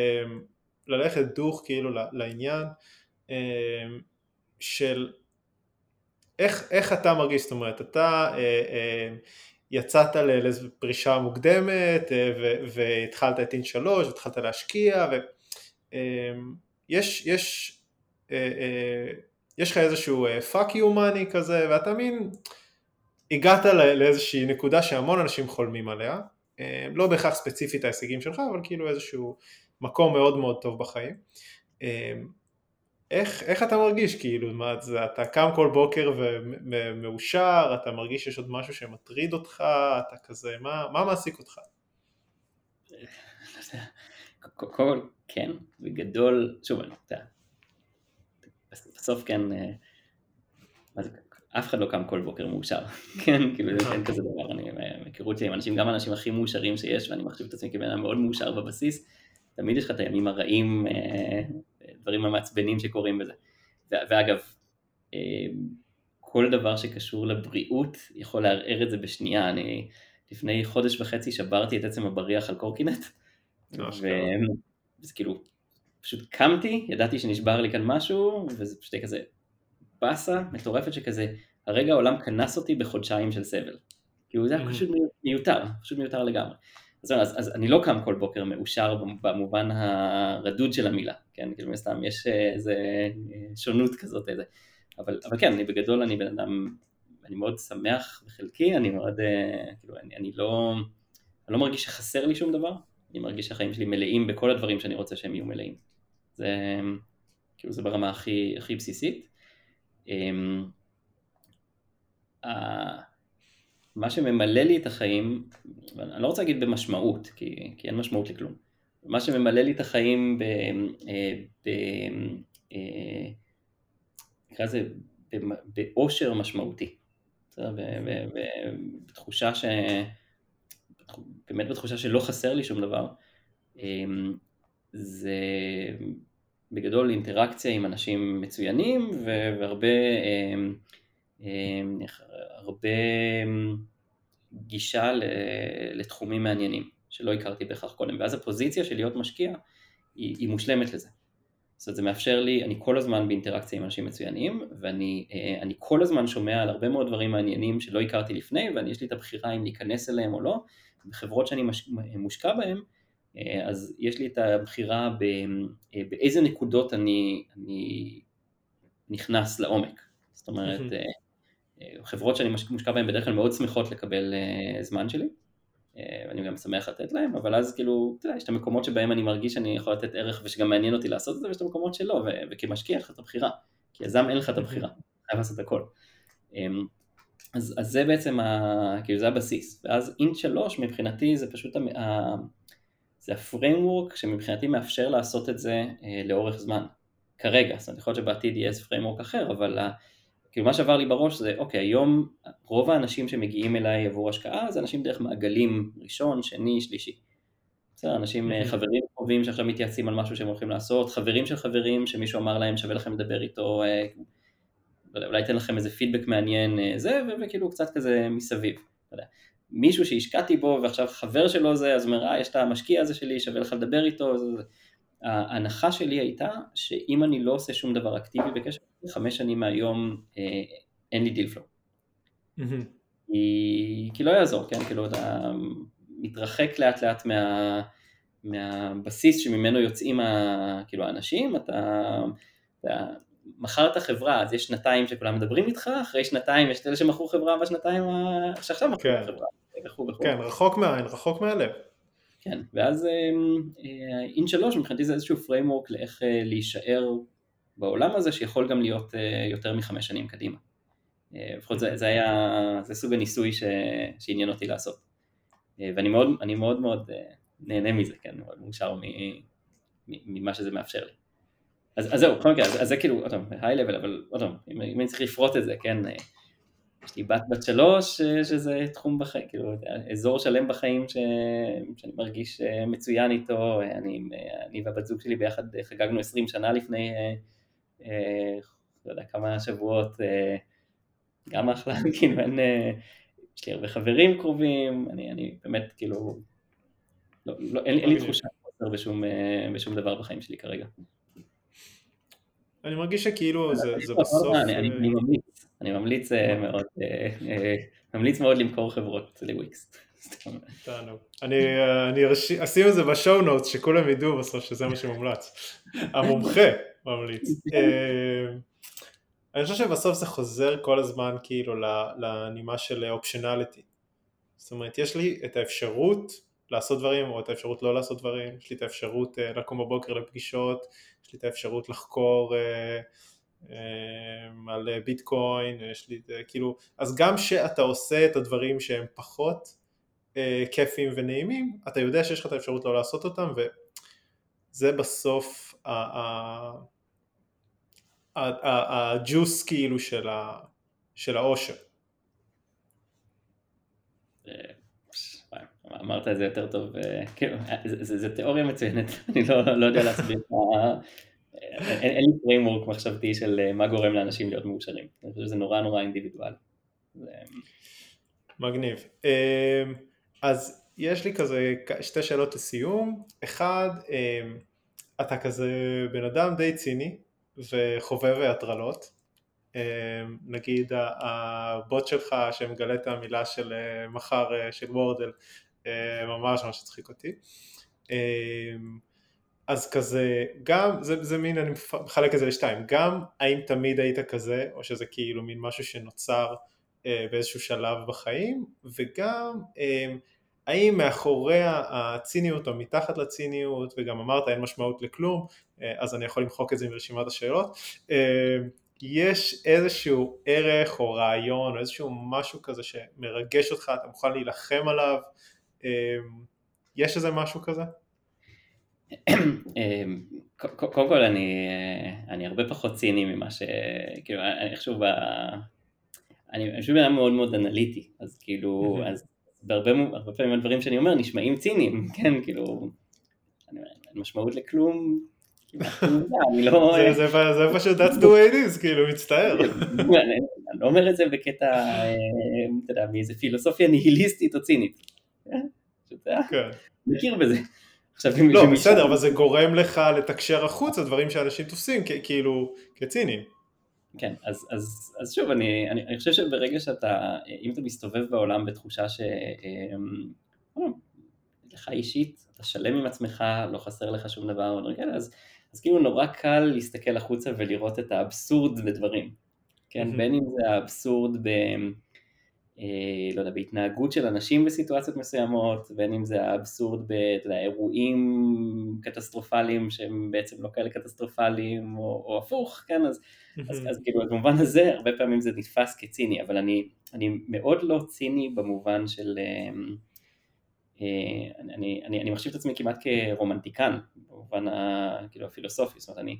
ללכת דוך כאילו לעניין אמ, של איך, איך אתה מרגיש, זאת אומרת, אתה אה, אה, יצאת לאיזו פרישה מוקדמת אה, והתחלת את אינט שלוש והתחלת להשקיע ויש יש, יש לך איזשהו fuck you money כזה ואתה מין הגעת לאיזושהי נקודה שהמון אנשים חולמים עליה. לא בהכרח ספציפית ההישגים שלך אבל כאילו איזשהו מקום מאוד מאוד טוב בחיים איך, איך אתה מרגיש כאילו, מה, זה, אתה קם כל בוקר ומאושר, אתה מרגיש שיש עוד משהו שמטריד אותך, אתה כזה, מה, מה מעסיק אותך? [laughs] כל, כן, בגדול, שוב, אני יודע, בסוף כן, אה, אף אחד לא קם כל בוקר מאושר, [laughs] כן, כאילו זה כן כזה דבר, אני מכירות שלי עם אנשים, גם האנשים הכי מאושרים שיש, ואני מחשיב את עצמי כבן אדם מאוד מאושר בבסיס, תמיד יש לך את הימים הרעים, אה, דברים המעצבנים שקורים בזה. ואגב, אה, כל דבר שקשור לבריאות יכול לערער את זה בשנייה. אני לפני חודש וחצי שברתי את עצם הבריח על קורקינט, וזה כאילו, פשוט קמתי, ידעתי שנשבר לי כאן משהו, וזה פשוט כזה באסה מטורפת שכזה, הרגע העולם קנס אותי בחודשיים של סבל. כאילו זה היה פשוט מיותר, פשוט מיותר לגמרי. אז, אז, אז אני לא קם כל בוקר מאושר במובן הרדוד של המילה, כן, כאילו מסתם יש אה, איזה אה, שונות כזאת, איזה, אבל, אבל כן, אני בגדול אני בן אדם, אני מאוד שמח בחלקי, אני מאוד, אה, כאילו, אני, אני לא, אני לא מרגיש שחסר לי שום דבר, אני מרגיש שהחיים שלי מלאים בכל הדברים שאני רוצה שהם יהיו מלאים. זה, כאילו, זה ברמה הכי, הכי בסיסית. אמ, מה שממלא לי את החיים, אני לא רוצה להגיד במשמעות, כי, כי אין משמעות לכלום, מה שממלא לי את החיים ב... אה, ב אה, נקרא לזה באושר משמעותי, בתחושה ש... באמת בתחושה שלא חסר לי שום דבר, אה, זה בגדול אינטראקציה עם אנשים מצוינים והרבה אמ, הרבה אמ, גישה לתחומים מעניינים שלא הכרתי בהכרח קודם, ואז הפוזיציה של להיות משקיע היא, היא מושלמת לזה. זאת אומרת זה מאפשר לי, אני כל הזמן באינטראקציה עם אנשים מצוינים ואני אה, כל הזמן שומע על הרבה מאוד דברים מעניינים שלא הכרתי לפני ואני יש לי את הבחירה אם להיכנס אליהם או לא, בחברות שאני מש, מושקע בהן אה, אז יש לי את הבחירה אה, באיזה נקודות אני, אני נכנס לעומק, זאת אומרת חברות שאני מושקע בהן בדרך כלל מאוד שמחות לקבל uh, זמן שלי, uh, ואני גם שמח לתת להם, אבל אז כאילו, אתה יודע, יש את המקומות שבהם אני מרגיש שאני יכול לתת ערך ושגם מעניין אותי לעשות את זה, ויש את המקומות שלא, ו- וכמשקיע יש לך את הבחירה, כי יזם אין לך את הבחירה, [laughs] חייב לעשות הכל. Um, אז, אז זה בעצם, ה, כאילו זה הבסיס, ואז Int שלוש מבחינתי זה פשוט, ה, זה ה framework שמבחינתי מאפשר לעשות את זה לאורך זמן, כרגע, זאת אומרת יכול להיות שבעתיד יהיה איזה framework אחר, אבל כאילו מה שעבר לי בראש זה, אוקיי, היום רוב האנשים שמגיעים אליי עבור השקעה זה אנשים דרך מעגלים ראשון, שני, שלישי. בסדר, אנשים, mm-hmm. חברים קרובים שעכשיו מתייעצים על משהו שהם הולכים לעשות, חברים של חברים שמישהו אמר להם שווה לכם לדבר איתו, אה, אולי אתן לכם איזה פידבק מעניין זה, וכאילו קצת כזה מסביב. מישהו שהשקעתי בו ועכשיו חבר שלו זה, אז אומר, אה, יש את המשקיע הזה שלי, שווה לך לדבר איתו. ההנחה שלי הייתה שאם אני לא עושה שום דבר אקטיבי בקשר, חמש שנים מהיום אה, אין לי דיל פלו. כי, כי לא יעזור, כן, כאילו אתה מתרחק לאט לאט מה, מהבסיס שממנו יוצאים ה, כאילו האנשים, אתה, אתה מכרת חברה, אז יש שנתיים שכולם מדברים איתך, אחרי שנתיים יש את אלה שמכרו חברה בשנתיים שעכשיו מכרו כן. חברה, וכו' וכו'. כן, רחוק מהעין, רחוק מהלב. כן, ואז אין שלוש מבחינתי זה איזשהו framework לאיך אה, להישאר בעולם הזה שיכול גם להיות אה, יותר מחמש שנים קדימה. אה, לפחות זה, זה היה, זה סוג הניסוי ש, שעניין אותי לעשות. ואני מאוד, מאוד מאוד נהנה מזה, כן, מאוד מאושר ממה שזה מאפשר לי. אז, אז זהו, בכל מקרה, אז, אז זה כאילו, עוד פעם, היי לבל, אבל עוד פעם, אם, אם אני צריך לפרוט את זה, כן, יש לי בת בת שלוש, אה, שזה תחום בחיים, כאילו, אזור שלם בחיים ש... שאני מרגיש אה, מצוין איתו, אני, אני והבת זוג שלי ביחד חגגנו 20 שנה לפני, אה, לא יודע, כמה שבועות, גם אחלה, [laughs] כאילו, אין, יש לי הרבה חברים קרובים, אני, אני באמת, כאילו, לא, לא, אין, אין לי תחושה בשום, בשום דבר בחיים שלי כרגע. אני מרגיש שכאילו זה, זה בסוף... אני, אני, אני ממליץ, אני ממליץ אה, מאוד, אה, אה, ממליץ מאוד למכור חברות לוויקס. [laughs] אני, אני אשים את זה בשואו נוטס שכולם ידעו בסוף שזה מה שמומלץ. המומחה ממליץ. אני חושב שבסוף זה חוזר כל הזמן כאילו לנימה של אופשיונליטי. זאת אומרת יש לי את האפשרות לעשות דברים או את האפשרות לא לעשות דברים, יש לי את האפשרות לקום בבוקר לפגישות, יש לי את האפשרות לחקור אה, על ביטקוין, יש לי, כאילו, אז גם שאתה עושה את הדברים שהם פחות אה, כיפים ונעימים, אתה יודע שיש לך את האפשרות לא לעשות אותם, וזה בסוף הג'וס כאילו של, ה, של האושר. אה, אמרת את זה יותר טוב, כאילו, זה תיאוריה מצוינת, [laughs] אני לא, לא יודע להסביר אין לי framework מחשבתי של אה, מה גורם לאנשים להיות מאושרים, אני חושב שזה נורא נורא אינדיבידואלי. מגניב. אמ, אז יש לי כזה שתי שאלות לסיום, אחד, אמ, אתה כזה בן אדם די ציני וחובב הטרלות, אמ, נגיד הבוט שלך שמגלה את המילה של אה, מחר אה, של Wordle ממש ממש הצחיק אותי. אז כזה, גם, זה, זה מין, אני מחלק את זה לשתיים, גם האם תמיד היית כזה, או שזה כאילו מין משהו שנוצר אה, באיזשהו שלב בחיים, וגם אה, האם מאחורי הציניות או מתחת לציניות, וגם אמרת אין משמעות לכלום, אה, אז אני יכול למחוק את זה מרשימת השאלות, אה, יש איזשהו ערך או רעיון או איזשהו משהו כזה שמרגש אותך, אתה מוכן להילחם עליו, אה, יש איזה משהו כזה? קודם כל אני, אני הרבה פחות ציני ממה ש... כאילו, אני איכשהו ב... אני חושב בן מאוד מאוד אנליטי, אז כאילו, אז בהרבה הרבה פעמים הדברים שאני אומר נשמעים ציניים, [laughs] כן, כאילו, אין משמעות לכלום, לא- זה פשוט that's the way it is, כאילו, מצטער. [laughs] אני לא אומר את זה בקטע, אה, אתה יודע, מאיזה פילוסופיה ניהיליסטית או צינית. אה, כן. מכיר בזה. לא, בסדר, אבל זה גורם לך לתקשר החוצה דברים שאנשים תופסים כאילו כציניים. כן, אז, אז, אז שוב, אני, אני, אני חושב שברגע שאתה, אם אתה מסתובב בעולם בתחושה ש... אמ, אה, לך אישית, אתה שלם עם עצמך, לא חסר לך שום דבר, אז, אז כאילו נורא קל להסתכל החוצה ולראות את האבסורד בדברים, כן, mm-hmm. בין אם זה האבסורד ב... אה, לא יודע, בהתנהגות של אנשים בסיטואציות מסוימות, בין אם זה האבסורד באירועים קטסטרופליים שהם בעצם לא כאלה קטסטרופליים, או, או הפוך, כן, אז, אז, אז כאילו במובן הזה הרבה פעמים זה נתפס כציני, אבל אני, אני מאוד לא ציני במובן של, אה, אה, אני, אני, אני מחשיב את עצמי כמעט כרומנטיקן, במובן ה, כאילו הפילוסופי, זאת אומרת אני,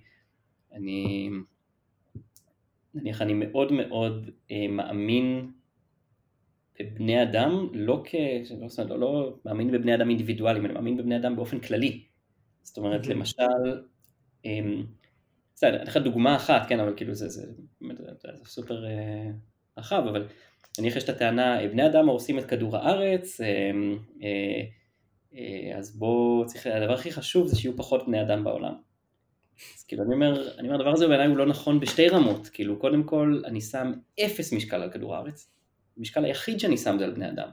אני נניח אני מאוד מאוד מאמין בבני אדם, לא כ... לא, לא, לא מאמין בבני אדם אינדיבידואלים, אני מאמין בבני אדם באופן כללי. זאת אומרת, למשל, אמ, בסדר, אני אתן לך דוגמה אחת, כן, אבל כאילו זה, זה, זה, זה, סופר אה, רחב, אבל נניח יש את הטענה, בני אדם הורסים את כדור הארץ, אה, אה, אה, אז בואו, צריך, הדבר הכי חשוב זה שיהיו פחות בני אדם בעולם. אז כאילו אני אומר, אני אומר, הדבר הזה בעיניי הוא לא נכון בשתי רמות, כאילו קודם כל אני שם אפס משקל על כדור הארץ, המשקל היחיד שאני שם זה על בני אדם.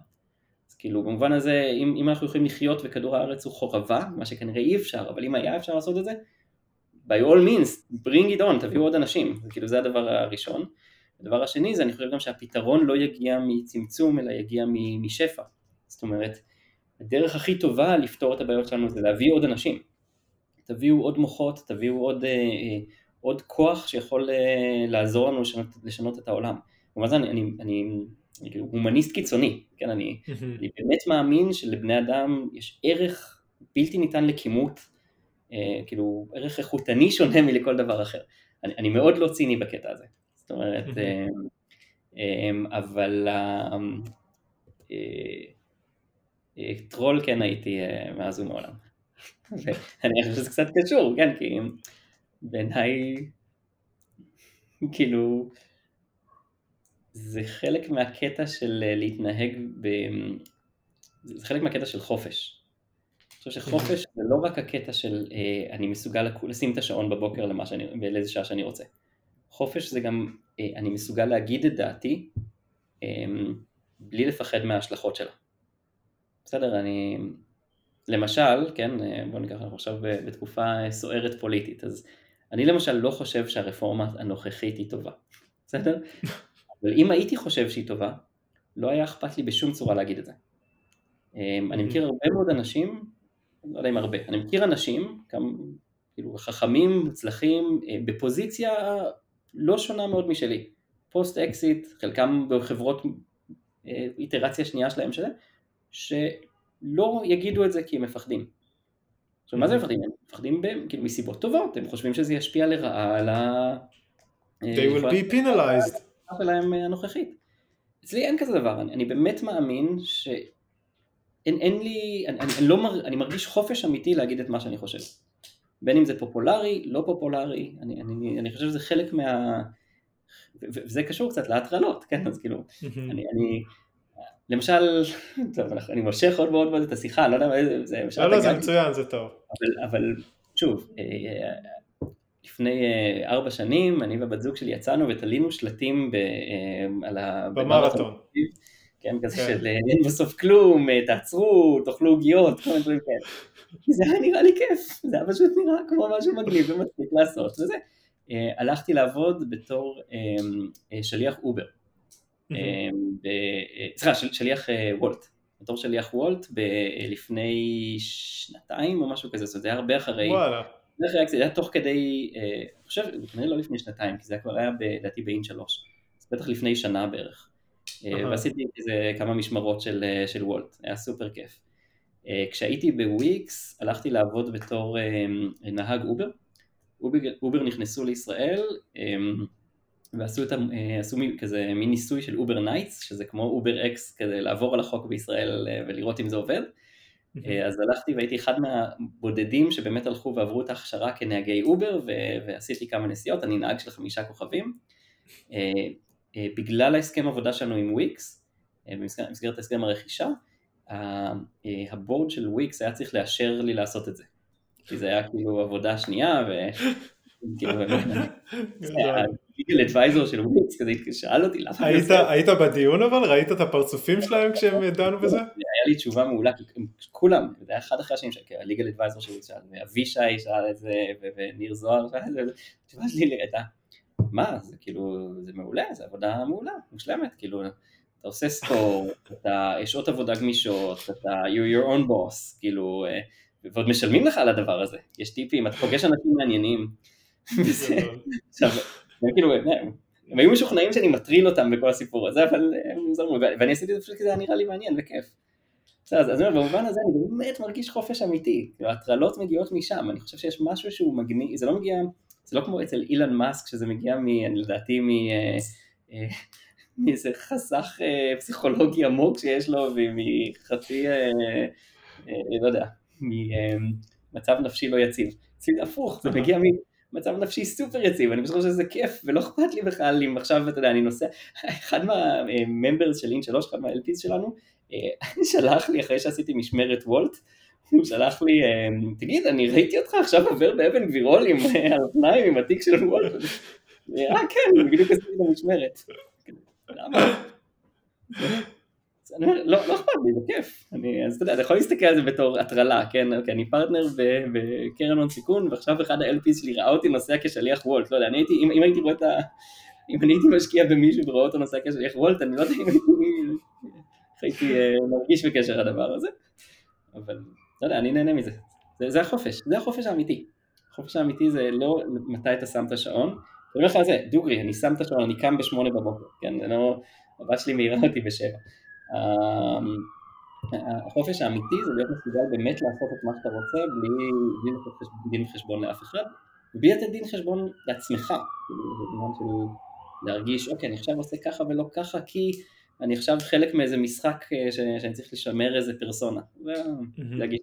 אז כאילו במובן הזה, אם, אם אנחנו יכולים לחיות וכדור הארץ הוא חורבה, מה שכנראה אי אפשר, אבל אם היה אפשר לעשות את זה, by all means, bring it on, תביאו עוד אנשים, כאילו זה הדבר הראשון. הדבר השני זה אני חושב גם שהפתרון לא יגיע מצמצום אלא יגיע משפע. זאת אומרת, הדרך הכי טובה לפתור את הבעיות שלנו זה להביא עוד אנשים. תביאו עוד מוחות, תביאו עוד, אה, אה, עוד כוח שיכול אה, לעזור לנו לשנות, לשנות את העולם. במובן אני, אני, אני, אני כאילו הומניסט קיצוני, כן, אני, אני באמת מאמין שלבני אדם יש ערך בלתי ניתן לכימות, אה, כאילו ערך איכותני שונה מלכל דבר אחר. אני, אני מאוד לא ציני בקטע הזה. זאת אומרת, אה, אה, אבל אה, טרול כן הייתי אה, מאז ומעולם. [laughs] ואני חושב שזה קצת קשור, כן, כי בעיניי, כאילו, זה חלק מהקטע של אה, להתנהג ב... זה חלק מהקטע של חופש. אני חושב שחופש זה לא רק הקטע של אה, אני מסוגל לשים את השעון בבוקר למה שאני, באיזה שעה שאני רוצה. חופש זה גם אה, אני מסוגל להגיד את דעתי אה, בלי לפחד מההשלכות שלה. בסדר, אני... למשל, כן, בוא ניקח, אנחנו עכשיו בתקופה סוערת פוליטית, אז אני למשל לא חושב שהרפורמה הנוכחית היא טובה, בסדר? אבל אם הייתי חושב שהיא טובה, לא היה אכפת לי בשום צורה להגיד את זה. אני מכיר הרבה מאוד אנשים, לא יודע אם הרבה, אני מכיר אנשים, כמה, כאילו חכמים, מוצלחים, בפוזיציה לא שונה מאוד משלי. post-exit, חלקם בחברות איטרציה שנייה שלהם שלהם, שלא יגידו את זה כי הם מפחדים. עכשיו מה זה מפחדים? הם מפחדים כאילו מסיבות טובות, הם חושבים שזה ישפיע לרעה על ה... They will be penalized. שלהם הנוכחית. אצלי אין כזה דבר, אני, אני באמת מאמין שאין אין לי, אני, אני, לא מר, אני מרגיש חופש אמיתי להגיד את מה שאני חושב. בין אם זה פופולרי, לא פופולרי, אני, אני, אני חושב שזה חלק מה... וזה קשור קצת להטרלות, כן, אז כאילו, אני, אני, למשל, [laughs] טוב, אני מושך עוד מאוד מאוד את השיחה, לא יודע מה זה, לא, לא, זה מצוין, זה טוב. אבל, אבל שוב, לפני ארבע שנים, אני והבת זוג שלי יצאנו ותלינו שלטים ב, על ה... במרתון. כן, כזה כן. של אין בסוף כלום, תעצרו, תאכלו עוגיות, כל מיני דברים כאלה. כי זה היה נראה לי כיף, זה היה פשוט נראה כמו משהו מגניב ומצחיק לעשות, וזה. הלכתי לעבוד בתור שליח אובר. סליחה, שליח וולט. בתור שליח וולט לפני שנתיים או משהו כזה, זאת אומרת זה היה הרבה אחרי... וואלה. זה היה תוך כדי, אני חושב, כנראה לא לפני שנתיים, כי זה כבר היה לדעתי ב-N שלוש, אז בטח לפני שנה בערך. ועשיתי איזה כמה משמרות של, של וולט, היה סופר כיף. כשהייתי בוויקס הלכתי לעבוד בתור נהג אובר, אובר, אובר נכנסו לישראל ועשו את, עשו כזה מין ניסוי של אובר nights, שזה כמו אובר X כדי לעבור על החוק בישראל ולראות אם זה עובד. אז הלכתי והייתי אחד מהבודדים שבאמת הלכו ועברו את ההכשרה כנהגי אובר ועשיתי כמה נסיעות, אני נהג של חמישה כוכבים. בגלל ההסכם עבודה שלנו עם וויקס, במסגרת הסכם הרכישה, ה board של וויקס היה צריך לאשר לי לעשות את זה. כי זה היה כאילו עבודה שנייה [laughs] ו... legal advisor של וויקס כזה שאל אותי למה היית בדיון אבל? ראית את הפרצופים שלהם כשהם דנו בזה? היה לי תשובה מעולה, כולם, זה היה אחד אחרי השנים, ה legal advisor של וויקס, אבישי שאל את זה, וניר זוהר שאל את זה, התשובה שלי הייתה, מה, זה כאילו, זה מעולה, זה עבודה מעולה, מושלמת, כאילו, אתה עושה ספורט, יש שעות עבודה גמישות, אתה you're your own boss, כאילו, ועוד משלמים לך על הדבר הזה, יש טיפים, אתה פוגש אנשים מעניינים, עכשיו, כאילו, הם היו משוכנעים שאני מטריל אותם בכל הסיפור הזה, אבל הם זרמו, ואני עשיתי את זה פשוט כי זה היה נראה לי מעניין וכיף. אז במובן הזה אני באמת מרגיש חופש אמיתי, ההטרלות מגיעות משם, אני חושב שיש משהו שהוא מגניב, זה לא מגיע, זה לא כמו אצל אילן מאסק שזה מגיע לדעתי מאיזה חסך פסיכולוגי עמוק שיש לו ומחצי, לא יודע, ממצב נפשי לא יציב, זה הפוך, זה מגיע מצב נפשי סופר יציב, אני חושב שזה כיף, ולא אכפת לי בכלל אם עכשיו, אתה יודע, אני נוסע, אחד מהממברס של אין שלוש, אחד מהאלפיס שלנו, [laughs] שלח לי אחרי שעשיתי משמרת וולט, הוא שלח לי, תגיד, אני ראיתי אותך עכשיו עובר באבן גבירול עם האופניים, עם התיק של וולט, אה כן, בדיוק עשיתי את המשמרת. למה? לא, לא אכפת לי, זה כיף. אני, אז אתה יודע, אתה יכול להסתכל על זה בתור הטרלה, כן? אוקיי, אני פרטנר בקרן הון סיכון, ועכשיו אחד ה-LPs שלי ראה אותי נוסע כשליח וולט, לא יודע, אני הייתי, אם, אם הייתי רואה את ה... אם אני הייתי משקיע במישהו ורואה אותו נוסע כשליח וולט, אני לא יודע אם הייתי אה, מרגיש בקשר לדבר הזה, אבל לא יודע, אני נהנה מזה. זה, זה החופש, זה החופש האמיתי. החופש האמיתי זה לא מתי אתה שם את השעון, אני אומר לך על זה, דוגרי, אני שם את השעון, אני קם בשמונה בבוקר, כן, זה לא, הבת שלי מעירה אותי בשבע. אמ, החופש האמיתי זה להיות מסוגל באמת לעשות את מה שאתה רוצה בלי דין חשבון לאף אחד, ובלי לתת דין חשבון לעצמך, במובן של להרגיש, אוקיי, אני עכשיו עושה ככה ולא ככה כי אני עכשיו חלק מאיזה משחק אה, שאני צריך לשמר איזה פרסונה, ולהגיד.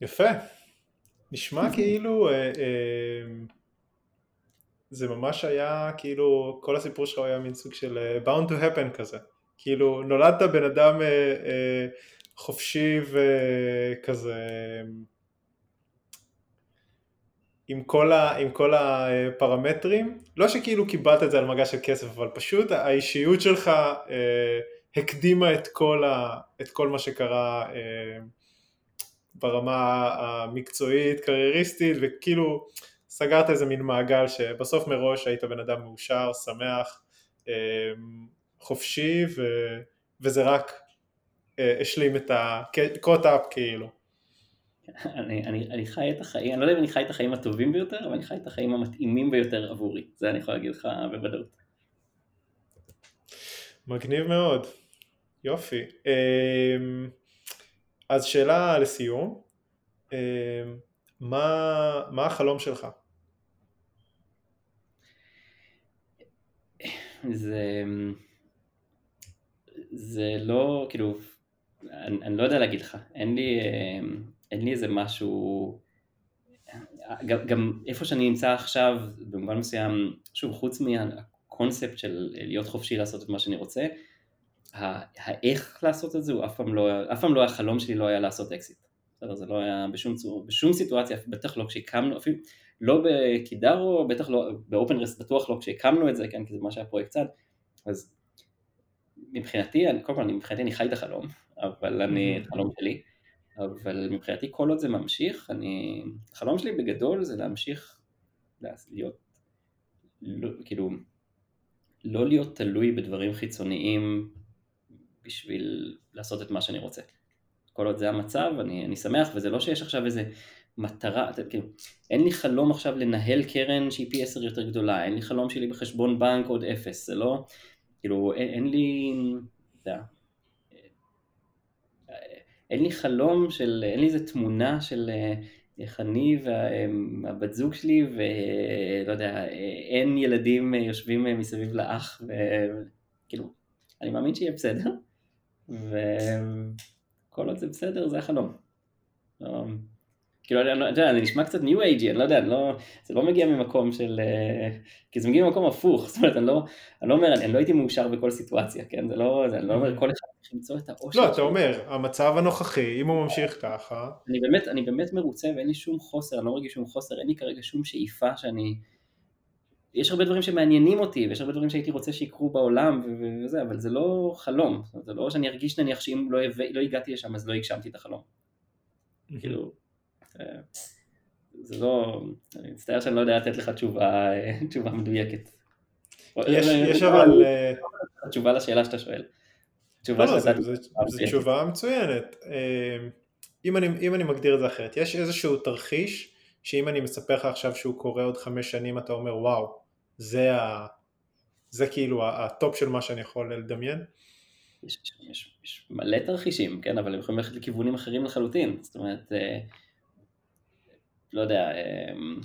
יפה, נשמע [laughs] כאילו אה, אה, זה ממש היה כאילו כל הסיפור שלך היה מין סוג של uh, bound to happen כזה. כאילו נולדת בן אדם uh, uh, חופשי וכזה עם כל, ה, עם כל הפרמטרים. לא שכאילו קיבלת את זה על מגע של כסף אבל פשוט האישיות שלך uh, הקדימה את כל, ה, את כל מה שקרה uh, ברמה המקצועית קרייריסטית וכאילו סגרת איזה מין מעגל שבסוף מראש היית בן אדם מאושר, שמח, אמ, חופשי ו... וזה רק אה, השלים את up כאילו. אני, אני, אני חי את החיים, אני לא יודע אם אני חי את החיים הטובים ביותר, אבל אני חי את החיים המתאימים ביותר עבורי, זה אני יכול להגיד לך בוודאות. מגניב מאוד, יופי. אמ, אז שאלה לסיום, אמ, מה, מה החלום שלך? זה, זה לא, כאילו, אני, אני לא יודע להגיד לך, אין לי, אין לי איזה משהו, גם, גם איפה שאני נמצא עכשיו, במובן מסוים, שוב, חוץ מהקונספט של להיות חופשי לעשות את מה שאני רוצה, האיך לעשות את זה הוא אף פעם לא, אף פעם לא החלום שלי לא היה לעשות אקזיט. בסדר, זה לא היה בשום, בשום סיטואציה, בטח לא כשהקמנו, אפילו לא בקידארו, בטח לא, באופנרס בטוח לא כשהקמנו את זה, כן, כי זה מה שהיה פרויקט צד, אז מבחינתי, אני, קודם כל, אני, מבחינתי אני חי את החלום, אבל אני, את החלום שלי, אבל מבחינתי כל עוד זה ממשיך, אני, החלום שלי בגדול זה להמשיך להיות, לא, כאילו, לא להיות תלוי בדברים חיצוניים בשביל לעשות את מה שאני רוצה. כל עוד זה המצב, אני, אני שמח, וזה לא שיש עכשיו איזה מטרה, כאילו, אין לי חלום עכשיו לנהל קרן שהיא פי עשר יותר גדולה, אין לי חלום שלי בחשבון בנק עוד אפס, זה לא, כאילו, אין, אין לי, אתה יודע, אין לי חלום של, אין לי איזה תמונה של איך אני והבת זוג שלי ולא יודע, אין ילדים יושבים מסביב לאח וכאילו, אני מאמין שיהיה בסדר וכל עוד זה בסדר זה החלום. כאילו, אתה יודע, זה נשמע קצת ניו אייג'י, אני לא יודע, אני לא, זה לא מגיע ממקום של, אה, כי זה מגיע ממקום הפוך, זאת אומרת, אני לא, אני לא אומר, אני, אני לא הייתי מאושר בכל סיטואציה, כן, זה לא, זה, אני לא אומר, כל אחד צריך למצוא את האושר. לא, אתה אומר, המצב הנוכחי, אם הוא ממשיך ככה. אני באמת, אני באמת מרוצה ואין לי שום חוסר, אני לא מרגיש שום חוסר, אין לי כרגע שום שאיפה שאני, יש הרבה דברים שמעניינים אותי, ויש הרבה דברים שהייתי רוצה שיקרו בעולם וזה, אבל זה לא חלום, זה לא שאני ארגיש נניח שאם לא, לא הגעתי לשם אז לא הגשמתי את החלום. כאילו, זה לא, אני מצטער שאני לא יודע לתת לך תשובה, [laughs] תשובה מדויקת. יש, יש אבל... אה, תשובה לשאלה שאתה שואל. תשובה לא, לא, זו תשובה מצוינת. אה, אם אני, אם אני מגדיר את זה אחרת, יש איזשהו תרחיש שאם אני מספר לך עכשיו שהוא קורה עוד חמש שנים אתה אומר וואו, זה, ה, זה כאילו ה top של מה שאני יכול לדמיין? יש, יש, יש מלא תרחישים, כן, אבל הם יכולים ללכת לכיוונים אחרים לחלוטין, זאת אומרת, אה, לא יודע, אמ,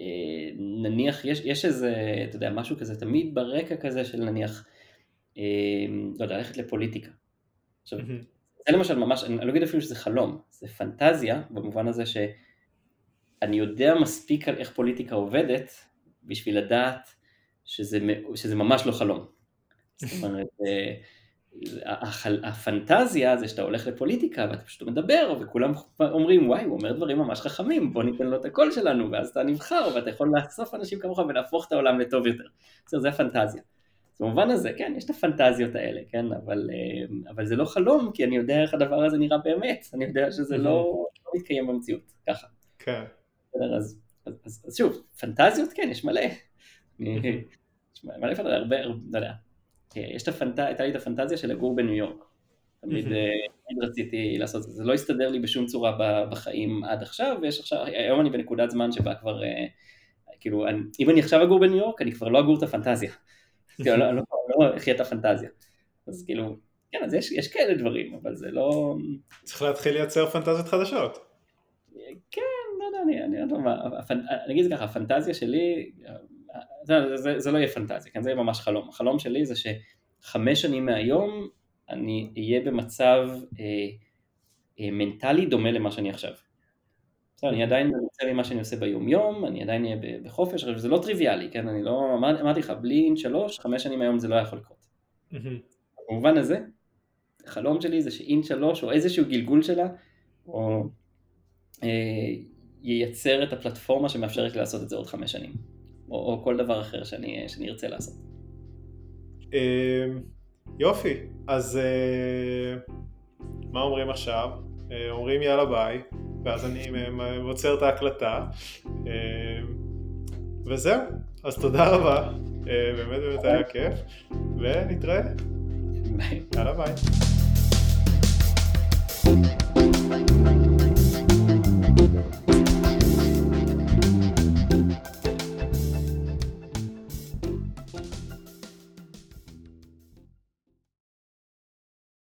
אה, נניח, יש, יש איזה, אתה יודע, משהו כזה תמיד ברקע כזה של נניח, אמ, לא יודע, ללכת לפוליטיקה. עכשיו, זה למשל ממש, אני לא אגיד אפילו שזה חלום, זה פנטזיה במובן הזה שאני יודע מספיק על איך פוליטיקה עובדת בשביל לדעת שזה, שזה ממש לא חלום. [laughs] זאת אומרת, אה, הפנטזיה זה שאתה הולך לפוליטיקה ואתה פשוט מדבר וכולם אומרים וואי הוא אומר דברים ממש חכמים בוא ניתן לו את הקול שלנו ואז אתה נבחר ואתה יכול לאסוף אנשים כמוך ולהפוך את העולם לטוב יותר. זה, זה הפנטזיה. במובן הזה כן יש את הפנטזיות האלה כן אבל, אה, אבל זה לא חלום כי אני יודע איך הדבר הזה נראה באמת אני יודע שזה לא, לא מתקיים במציאות ככה. כן. אז, אז, אז, אז שוב פנטזיות כן יש מלא. מלא פנטזיות הרבה, לא יודע. יש את הפנט... הייתה לי את הפנטזיה של לגור בניו יורק. תמיד, אה, תמיד רציתי לעשות את זה, זה לא הסתדר לי בשום צורה בחיים עד עכשיו, ויש עכשיו, היום אני בנקודת זמן שבה כבר, אה, כאילו, אני, אם אני עכשיו אגור בניו יורק, אני כבר לא אגור את הפנטזיה. [laughs] כאילו, לא, לא, לא אחיה את הפנטזיה. אז כאילו, כן, אז יש, יש כאלה דברים, אבל זה לא... צריך להתחיל לייצר פנטזיות חדשות. כן, לא אני, אני, אני, אני, אני אגיד את זה ככה, הפנטזיה שלי, זה, זה, זה לא יהיה פנטזיה, כן? זה יהיה ממש חלום. החלום שלי זה שחמש שנים מהיום אני אהיה במצב אה, אה, מנטלי דומה למה שאני עכשיו. בסדר, אני עדיין מרוצה ממה שאני עושה ביום יום, אני עדיין אהיה בחופש, אבל זה לא טריוויאלי, כן? אני לא, אמר, אמרתי לך, בלי אינט שלוש, חמש שנים מהיום זה לא יכול לקרות. במובן הזה, החלום שלי זה שאינט שלוש או איזשהו גלגול שלה, או אה, ייצר את הפלטפורמה שמאפשרת לי לעשות את זה עוד חמש שנים. או, או כל דבר אחר שאני, שאני ארצה לעשות. אמ, יופי, אז אה, מה אומרים עכשיו? אה, אומרים יאללה ביי, ואז אני עוצר את ההקלטה, אה, וזהו, אז תודה רבה, באמת באמת היה כיף, ונתראה. יאללה ביי.